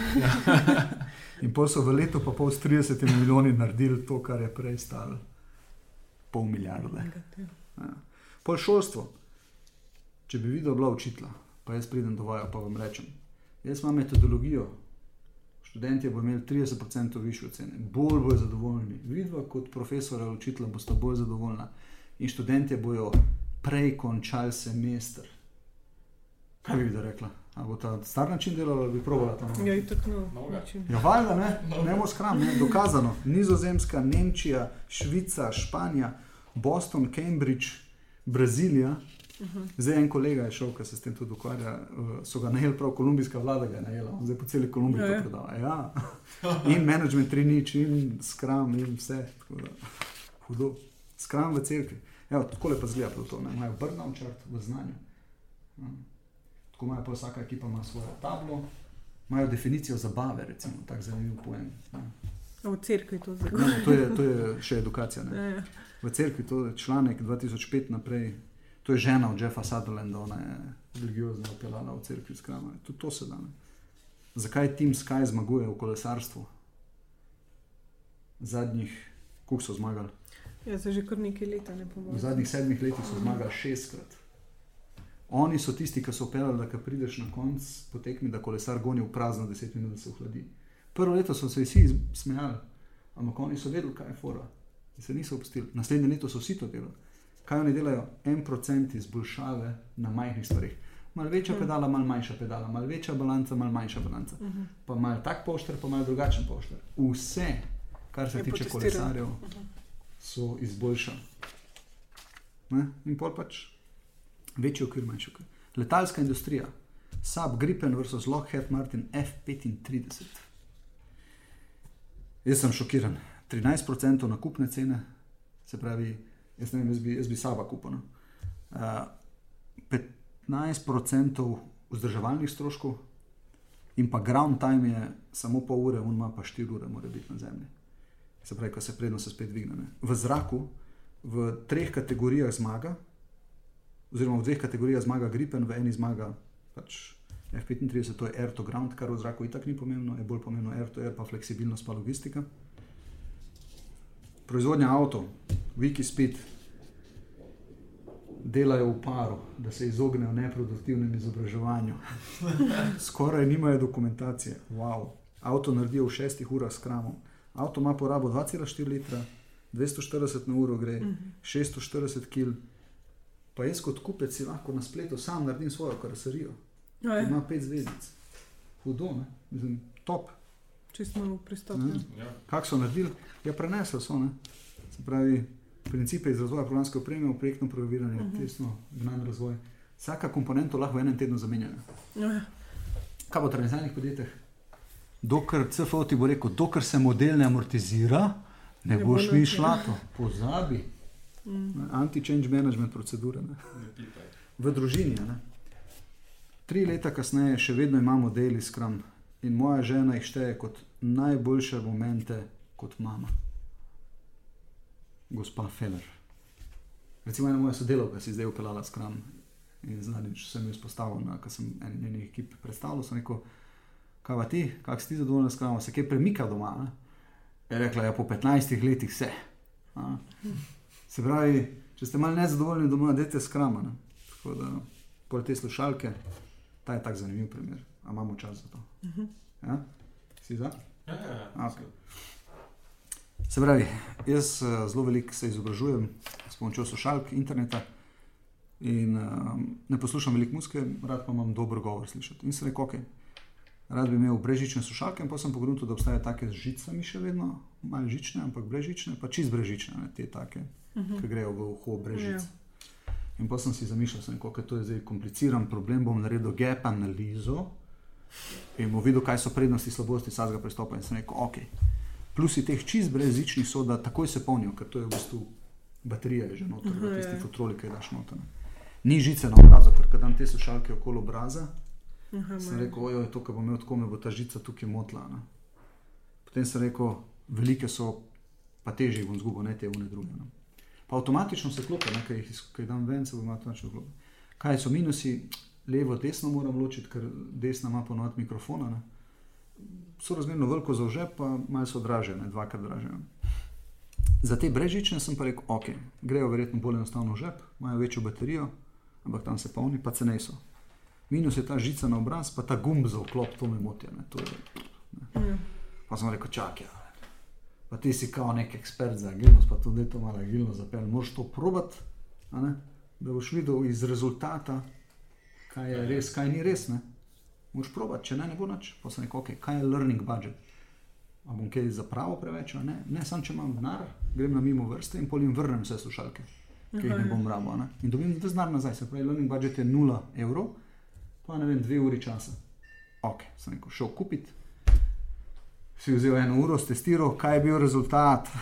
In pol so v letu pa pol s 30 milijoni naredili to, kar je prej stalo pol milijarde. Ja. Pol šolstvo. Če bi videl, bila učitla, pa jaz pridem do vaja, pa vam rečem. Jaz imam metodologijo. Študentje bodo imeli 30% više ocene, bolj bodo zadovoljni. Vidva kot profesora ali učitelja boste bolj zadovoljna. In študentje bodo prej končali semester. Kaj bi da rekla? Ali bo ta star način delala, ali bi probala ta novi? Ja, in tako način. Ja, valjda ne, ne bo skram, ne, dokazano. Nizozemska, Nemčija, Švica, Španija, Boston, Cambridge, Brazilija. Mhm. Zdaj en kolega je šel, ki se s tem tudi ukvarja, eh, so ga najeli, prav kolumbijska vlada ga je najela, zdaj po celi Kolumbiji Ja, to ja. predava. Ja. In management tri nič, in skram, in vse. Hudo. Skram v cerkvi. Evo, tako lepo zgleda to, ne. imajo burnout chart v znanju. Ja. Tako imajo pa vsaka ekipa ima svojo tablo, imajo definicijo zabave, recimo, tako zanimiv pojem. Ja. V cerkvi to zdaj. No, to, je, to je še edukacija. Ne? Ja, ja. V cerkvi to je članek 2005 naprej. To je žena od Jeffa Sutherlanda, ona je religiozno opeljala v cerkvi s krama. Tudi to se da. Ne? Zakaj Team Sky zmaguje v kolesarstvu? Zadnjih, koliko so zmagali? Ja, se že kar nekaj leta ne V pomeni. zadnjih sedmih letih so zmagali šestkrat. Oni so tisti, ki so opeljali, da ko prideš na konc potekmi, da kolesar goni v prazno 10 minut, da se ohladi. Prvo leto so se vsi smejali, ampak oni so vedeli, kaj je fora. In se niso opustili. Naslednje leto so vsi to delali. Kaj oni delajo? En procent izboljšave na majhnih stvarih. Mal večja Mm. pedala, mal manjša pedala, mal večja balanca, mal manjša balanca. Mhm. Pa mal tak pošter, pa mal drugačen pošter. Vse, kar se Je tiče potestirano. kolesarjev, Mhm. so izboljšali. Ne? In pol pač večji okvir, manjši okvir. Letalska industrija, Saab Gripen versus Lockheed Martin F-35. Jaz sem šokiran. 13% nakupne cene, se pravi, jaz vem, jaz bi, jaz bi Saaba kupil. no. Uh, 15% vzdrževalnih stroškov, in pa ground time je samo pol ure, on ima pa 4 ure, mora biti na zemlji. Se pravi, ko se prednost se spet dvigne. Ne. V zraku, v treh kategorijah zmaga, oziroma v dveh kategorijah zmaga Gripen, v eni zmaga pač F-35, to je air to ground, kar v zraku itak ni pomembno, je bolj pomembno air to air, pa fleksibilnost, pa logistika. Proizvodnja avtomobilov, Wikispeed, delajo v paru, da se izognejo neproduktivnemu izobraževanju. Skoraj nimajo dokumentacije. Wow. Avto naredijo v šestih urah s kramom. Avto ima porabo 2,4 litra, 240 na uro gre, Mhm. 640 kg. Pa jaz kot kupec si lahko na spletu sam naredim svojo karoserijo. Ima pet zvezdic. Hudo, ne? Mislim, top. Čisto malo pristop. Ne. ja. Ja. Kako so naredili? Ja, prenesli so. Ne? Se pravi, principe iz razvoja programske opreme v projektno programiranje, uh Mhm. -huh. tesno, znan razvoj. Vsaka komponenta lahko v enem tednu zamenjana. Ja, ja. Kaj bo v tradicionalnih podjetjih? Dokler CFO ti bo rekel, dokler se model ne amortizira, ne, Ne ne bo boš mi šla to. Pozabi. Mm. Anti-change management procedure. Ne. V družini. Ne. Tri leta kasneje še vedno imamo deli skram in moja žena jih šteje kot najboljše momente kot mama. Gospa Feller. Recimo ena moja sodelavka si zdaj upeljala skram in zadnjič sem jo izpostavil, ko sem en njenih ekip predstavil, sem rekel, kaj pa ti, kak si ti zadovoljen s kramom, se kaj premika doma. Ne? Je rekla, ja po 15 letih vse. A? Se pravi, če ste malo nezadovoljni doma, dajte skrama. Ne? Tako da, pol te slušalke, ta je tak zanimiv primer. A imamo čas za to? Mhm. Ja? Si za? Ja, ja, ja. Okej. Se pravi, jaz eh, zelo veliko se izobražujem s pomočjo slušalk, interneta in um, ne poslušam veliko muzike, rad pa imam dober govor slišati. In sem rekel, ok, rad bi imel brežične slušalke, in pa sem pogledal, da obstajajo take z žicami še vedno, malo žične, ampak brežične, pa čist brežične, ne, te take, Mhm. ki grejo v uho brežic. Ja. In pa sem si zamišljal, da je to zdaj kompliciran problem, bom naredil gap analizo in bom videl, kaj so prednosti slabosti vsakega pristopa. In sem rekel, ok. Plusi teh čist brezžičnih so, da takoj se polnijo, ker to je v bistvu baterija že noter, Aha, v tisti ja. fotroli, ki daš noter. ne. Ni žice na obrazu, ker kadam te slušalke okoli obraza, Aha, sem malo. rekel, ojoj, to, kar bom imel tako, me bo ta žica tukaj motla. Ne. Potem sem rekel, velike so, pa težje bom zgubil, ne te une druge. Ne. Pa avtomatično se klopi, ker jih, jih dam ven, se bo avtomatično klopi. Kaj so minusi, levo, desno moram ločiti, ker desna ima ponovadi mikrofona. Ne. So razmerno veliko za žep, pa malo so draže, ne dvakrat draže. Ne. Za te brežične sem pa rekel, ok, grejo verjetno bolj enostavno v žep, imajo večjo baterijo, ampak tam se polni, pa cenej so. Minus je ta žica na obraz, pa ta gumb za vklop, to me moti. ne, to je- Ja. Pa sem rekel, čakaj, ja. pa ti si kao nek ekspert za agilnost, pa tudi to malo agilno zapel. Moraš to probat, ne? da boš videl iz rezultata, kaj je res, kaj ni res. Ne? Moraš probat, če ne, ne bo nič. Pa sem rekel, okay, kaj je learning budget. A bom kaj zapravo preveč, a ne, ne samo če imam denar, grem na mimo vrste in polim vrnem vse slušalke, ki jih ne bom rabo. a Ne? In dobim ves denar nazaj, se pravi, learning budget je 0 evrov, pa ne vem, dve uri časa. Ok, sem rekel, šel kupiti. Si vzel eno uro, testiral, kaj je bil rezultat.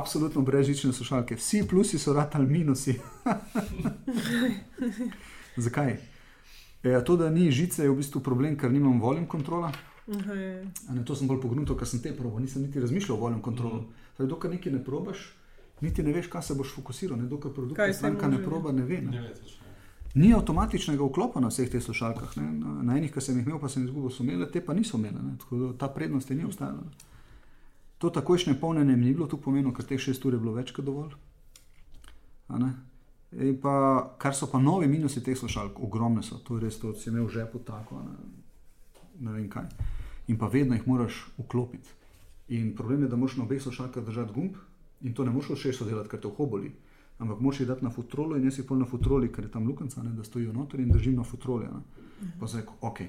Absolutno brezžične slušalke. Vsi plusi so ratali minusi. Zakaj? Ja, to, da ni žice, je v bistvu problem, ker nimam voljem kontrola. Aha, je. A Ne, to sem bolj pognuto, ker sem te probo, nisem niti razmišljal o voljem kontrolu. Mm. Dokler nekaj ne probaš, niti ne veš, kaj se boš fokusiral. Ne? Dokler produkta stranka ne proba, ne ve. Ne? Ne veš. Ni avtomatičnega vklopa na vseh teh slušalkah. Ne? Na, na enih, ki sem jih imel, pa sem izgubil, so imele, te pa niso imele. Ne? Tako da ta prednost je ni obstajala. ne. To takojšnje polnjenje ni bilo tu pomenilo, ker teh šest ur je bilo več kot dovolj. In pa, kar so pa novi minusi teh slušalk, ogromne so, to je res, to si imel v žepu tako, ne, ne vem kaj. In pa vedno jih moraš vklopiti. In problem je, da moraš na obeh slušalkah držati gumb in to ne moš še so delati, ker te ohoboli. Ampak moraš jih dati na futrolo in jaz jih pol na futroli, ker je tam lukenca, ne, da stojijo noter in držim na futroli. a ne. Pa zdaj, ok,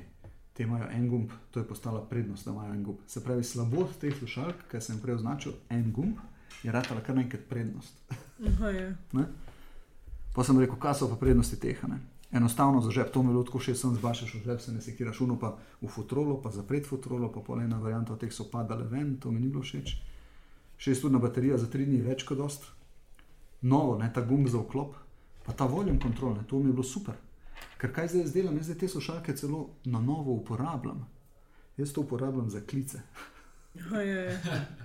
te imajo en gumb, to je postala prednost, da imajo en gumb. Se pravi, slabost teh slušalk, ki sem prej označil en gumb, je ratala kar naenkrat prednost. Aha, je. Pa sem rekel, kaj so pa prednosti teh. Ne? Enostavno za žep, to mi je bilo tako še sem zbašaš v žep, se ne sekiraš uno, pa v futrolo, pa zapret futrolo, pa pol ena varianta od teh so padale ven, to mi ni bilo všeč. Šest urna baterija za tri dni je več kot dost. Novo, ne, ta gumb za vklop, pa ta voljem kontrol, ne, to mi je bilo super. Ker kaj zdaj jaz delam, jaz zdaj te slušalke celo na novo uporabljam. Jaz to uporabljam za klice.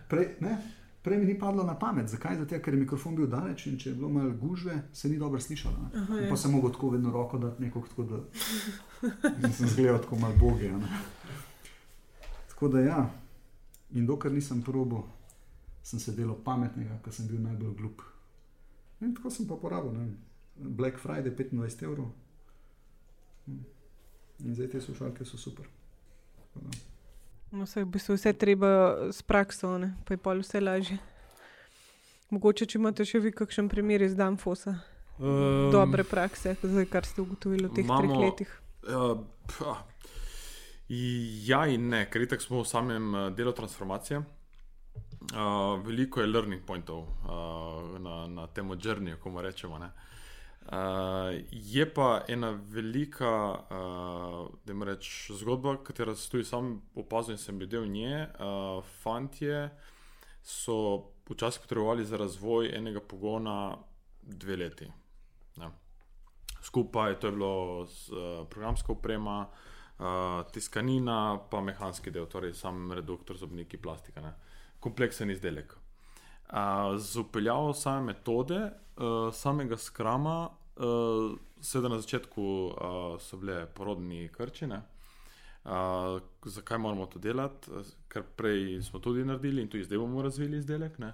Prej, ne, prej mi ni padlo na pamet. Zakaj? Zato, ker je mikrofon bil daleč in če je bilo malo gužve, se ni dobro slišalo. Aha. Pa sem mogel tako vedno roko dati, neko tako da in sem zgledal tako malo boge. Tako da ja, in dokler nisem probo, sem se delal pametnega, ker sem bil najbolj glup. In tako sem pa porabil. Ne. vem, Black Friday 25 evrov. In zdaj te slušalke so super. Tako da. No, se v bistvu vse treba s prakso, ne? pa je pol vse lažje. Mogoče, če imate še vi kakšen primer iz Danfosa, um, dobre prakse, zdaj, kar ste ugotovili v teh treh imamo- letih. Uh, pa, ja, in ne, ker itak smo v samem uh, delu transformacije. Uh, veliko je learning pointov uh, na, na tem journeyju, ko mu rečemo. Ne. Uh, je pa ena velika uh, reč, zgodba, katero sem tudi sam opazil in sem bil del nje. Uh, fantje so včasih potrebovali za razvoj enega pogona dve leti. Ne. Skupaj to je bilo z, uh, programska oprema, uh, tiskanina, pa mehanski del, torej sam reduktor, zobniki, plastika. Ne. Kompleksen izdelek. Uh, z upeljavo same metode, uh, samega skrama, uh, seveda na začetku uh, so bile porodni krčine. Uh, zakaj moramo to delati? Ker prej smo tudi naredili in tudi zdaj bomo razvili izdelek. ne.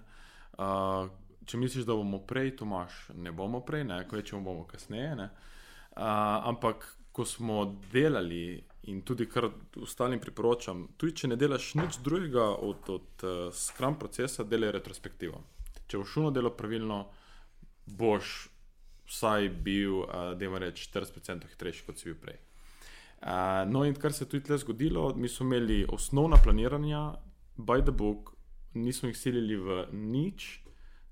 Uh, če misliš, da bomo prej, to imaš, ne bomo prej, ne, kvečemo bomo kasneje. ne. Uh, ampak ko smo delali in tudi kar ostalim priporočam, tudi če ne delaš nič drugega od, od uh, skram procesa, delaj retrospektivo. Če boš šuno delo pravilno, boš vsaj bil, uh, da ima reči, 40% hitrejši, kot si bil prej. Uh, no, in kar se je tudi tle zgodilo, mi smo imeli osnovna planiranja, by the book, nismo jih silili v nič,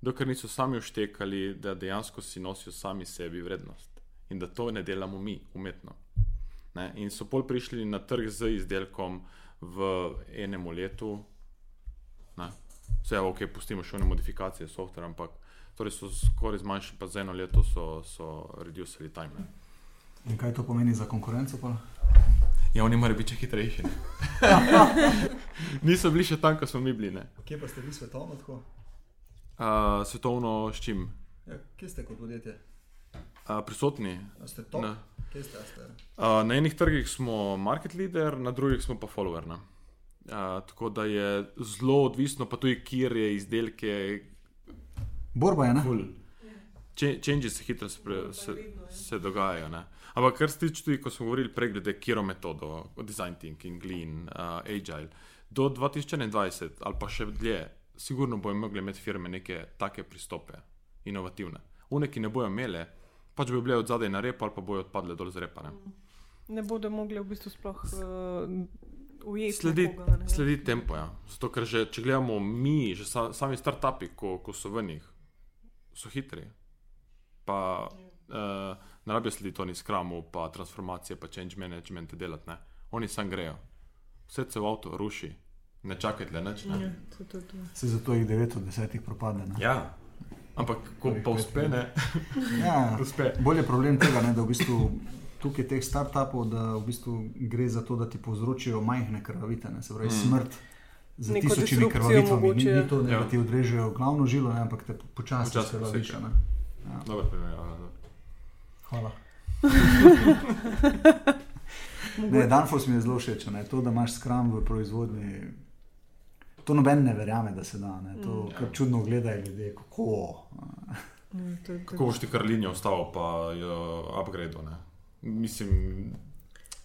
dokler niso sami vštekali, da dejansko si nosijo sami sebi vrednost in da to ne delamo mi umetno. Ne? In so pol prišli na trg z izdelkom v enem letu. Ne? Vse je ok, pustimo še one modifikacije softvera, ampak torej so skoraj zmanjšali, pa za eno leto so, so reducili time. Ne? In kaj to pomeni za konkurenco? Pa? Ja, oni morajo biti še hitrejši. Niso bili še tam, ko smo mi bili. ne. Kje pa ste vi svetovno tako? Uh, svetovno s čim? Ja, kje ste kot podjetje? Uh, prisotni. A ste Ne. Kje ste? ste? Uh, na enih trgih smo market leader, na drugih smo pa follower. ne. Uh, tako da je zelo odvisno, pa tudi, kjer je izdelke, Borba je, ne? Ful. Changes se hitro spre, se, se dogajajo. Ne? Ampak kar se tiče tudi, ko smo govorili prej, glede kiro metodo, design thinking, lean, uh, agile, do 2021 ali pa še dlje, sigurno bojo mogli imeti firme neke take pristope, inovativne. Une, ki ne bojo imele, pač bojo bile od zadaj na rep ali pa bojo odpadle dol z repa. Ne? Ne bodo mogli v bistvu sploh uh, ujeti. Sledi, nekoga, ne. sledi tempo. Ja. Zato, ker že, če gledamo mi, že sa, sami startupi, ko, ko so v njih, so hitri. Pa uh, ne rabijo slediti to ni skramu, pa transformacije, pa change management delati. Ne. Oni sam grejo. Vse se v avtu ruši, ne čakajte, nič. Ne. Ja, to, to, to. Se zato jih 9 od 10 propade. Ne? Ja. Ampak, ko pa uspe, ne, Ja, uspe. bolj je problem tega, ne, da v bistvu tukaj teh startupov, da v bistvu gre za to, da ti povzročijo majhne krvavite, ne, se pravi mm. smrt. Z Neko tisočimi krvavitvami, ni, mogoče. ni to, ne, da Ja. ti odrežejo glavno žilo, ne, ampak te počasi Počasi krvaviš. ne. Ja. Primer, ja, ja. Hvala. Ne, Danfoss mi je zelo všeč, ne, to, da imaš skram v proizvodnji. To noben ne verjame, da se da. Ne. To Mm. kar čudno gledajo ljudje, kako. Mm, to- to- Kako boš ti kar linijo vstal, pa jo upgrade? Ne? Mislim,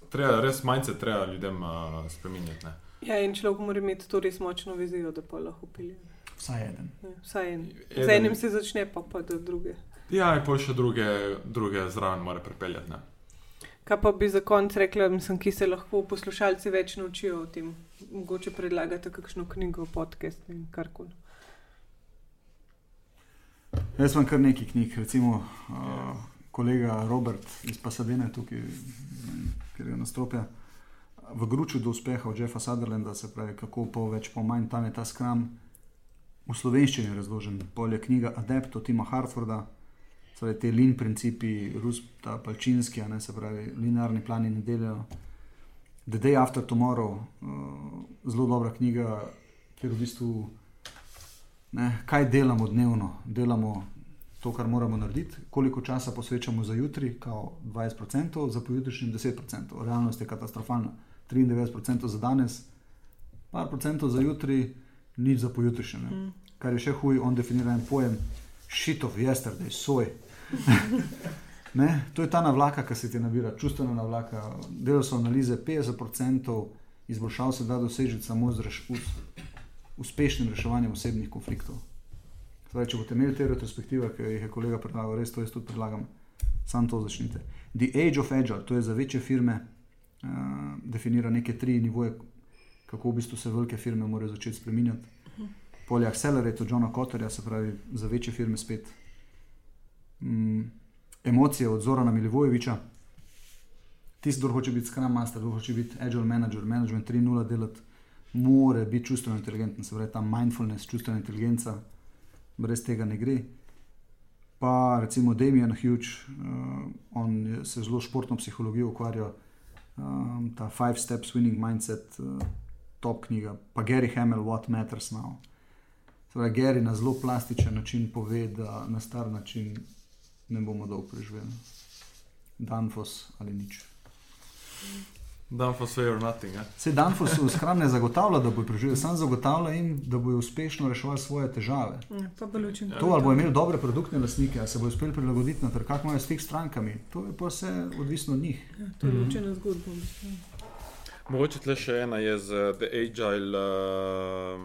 treba, res majce treba ljudem uh, spremenjati. Ja, in človek mora imeti to res močno vizijo, da pa lahko pelje. Vsaj eden. Ja, Vsaj en. Z enim se začne, pa pa do druge. Ja, in pol še druge, druge zraven mora pripeljati. Ne? Kaj pa bi za konec rekla, mislim, ki se lahko poslušalci več naučijo o tem? Mogoče predlagate kakšno knjigo, podcast in karkoli. Jaz imam kar nekaj knjig, recimo uh, kolega Robert iz Pasadene, tukaj, kjer je nastopil. V Gruču do uspeha od Jeffa Sutherlanda, se pravi, kako po več, po manj, tam je ta skram v slovenščini razložen. Polje knjiga Adept od Tima Harforda, torej te lin principi, Rus, ta palčinski, ne se pravi, linearni plani ne delajo. The Day After Tomorrow, uh, zelo dobra knjiga, kjer v bistvu ne, kaj delamo dnevno, delamo to, kar moramo narediti, koliko časa posvečamo za jutri, kao 20%, za pojutrišnjem 10%. Realnost je katastrofalna. 93% za danes, par procentov za jutri, nič za pojutrišnjem. ne. Mm. Kar je še huj, on definira en pojem shit of yesterday, soj. ne, to je ta navlaka, ki se ti nabira, čustvena navlaka. Delo so analize, 50% izboljšav se da doseči samo z reš, us, uspešnim reševanjem osebnih konfliktov. Zdaj, če boste imeli te retrospektive, ki jih je kolega predlagal, res to jaz tudi predlagam, sam to začnite. The Age of Agile, to je za večje firme, definira neke tri nivoje, kako v bistvu se velike firme morajo začeti spreminjati. Polje Accelerate od Johna Kotterja, se pravi za večje firme spet. Mm, emocije od Zorana Milivojeviča. Tisti, kdo hoče biti Scrum Master, kdo hoče biti Agile Manager, Management 3.0 delati, mora biti čustveno inteligenten, se pravi ta mindfulness, čustvena inteligenca, brez tega ne gre. Pa recimo Damien Hughes, uh, on je- se zelo športno psihologijo ukvarja, um, ta Five Steps Winning Mindset, uh, top knjiga, pa Gary Hamel, What Matters Now. Pravi, Gary na zelo plastičen način pove, da na star način ne bomo dolgo preživeli. Danfos ali nič. Dan for say or nothing. Ja. Se Danfos v skram ne zagotavlja, da bojo preživeli, sam zagotavlja jim, da bojo uspešno reševali svoje težave. Ja, učinkovito. To ali bojo imeli dobre produktne lastnike, ali se bojo uspeli prilagoditi na trg, kako imajo stik s strankami, to je pa vse odvisno od njih. Ja, to je Mhm. ločena zgodba. v bistvu. Mogoče tle še ena je z The Agile uh,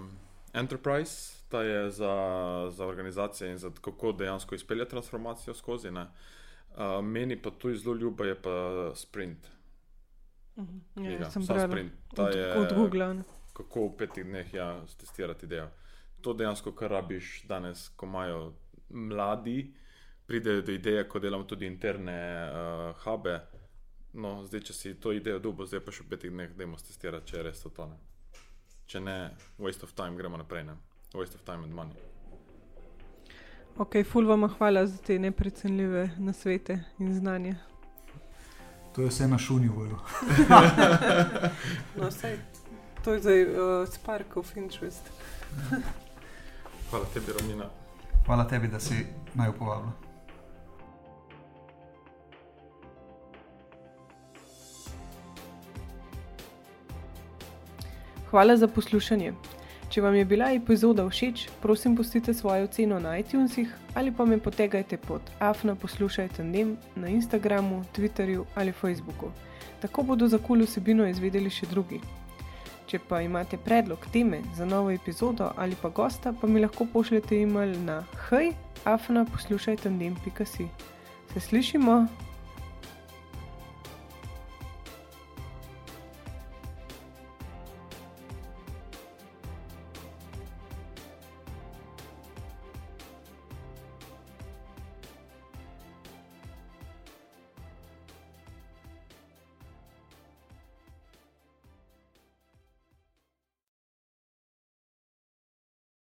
Enterprise, ta je za, za organizacije in za kako dejansko izpeljati transformacijo skozi. ne. Uh, meni pa tu zelo ljuba je pa Sprint. Mhm. Ja, knjiga, sem brala. Ta od, je, od Google. kako v petih dneh ja, testirati idejo. To dejansko, kar rabiš danes, ko imajo mladi, pridejo do ideje, ko delamo tudi interne uh, hube. No, zdaj, če si to idejo dubo, zdaj pa še v petih dneh, da jim testirati, če je res to tone. Če ne, waste of time, gremo naprej. Ne? Waste of time and money. Ok, ful vam hvala za te neprecenljive nasvete in znanje. To je vse na šunju. No, sej, to je zdaj uh, spark of interest. Hvala tebi, Romina. Hvala tebi, da si naj upovabil. Hvala za poslušanje. Če vam je bila epizoda všeč, prosim pustite svojo oceno na iTunesih ali pa me potegajte pod afna poslušajte nem na Instagramu, Twitterju ali Facebooku. Tako bodo za kul vsebino izvedeli še drugi. Če pa imate predlog teme za novo epizodo ali pa gosta, pa mi lahko pošljete e-mail na hej, afna poslušajte nem.si. Se slišimo!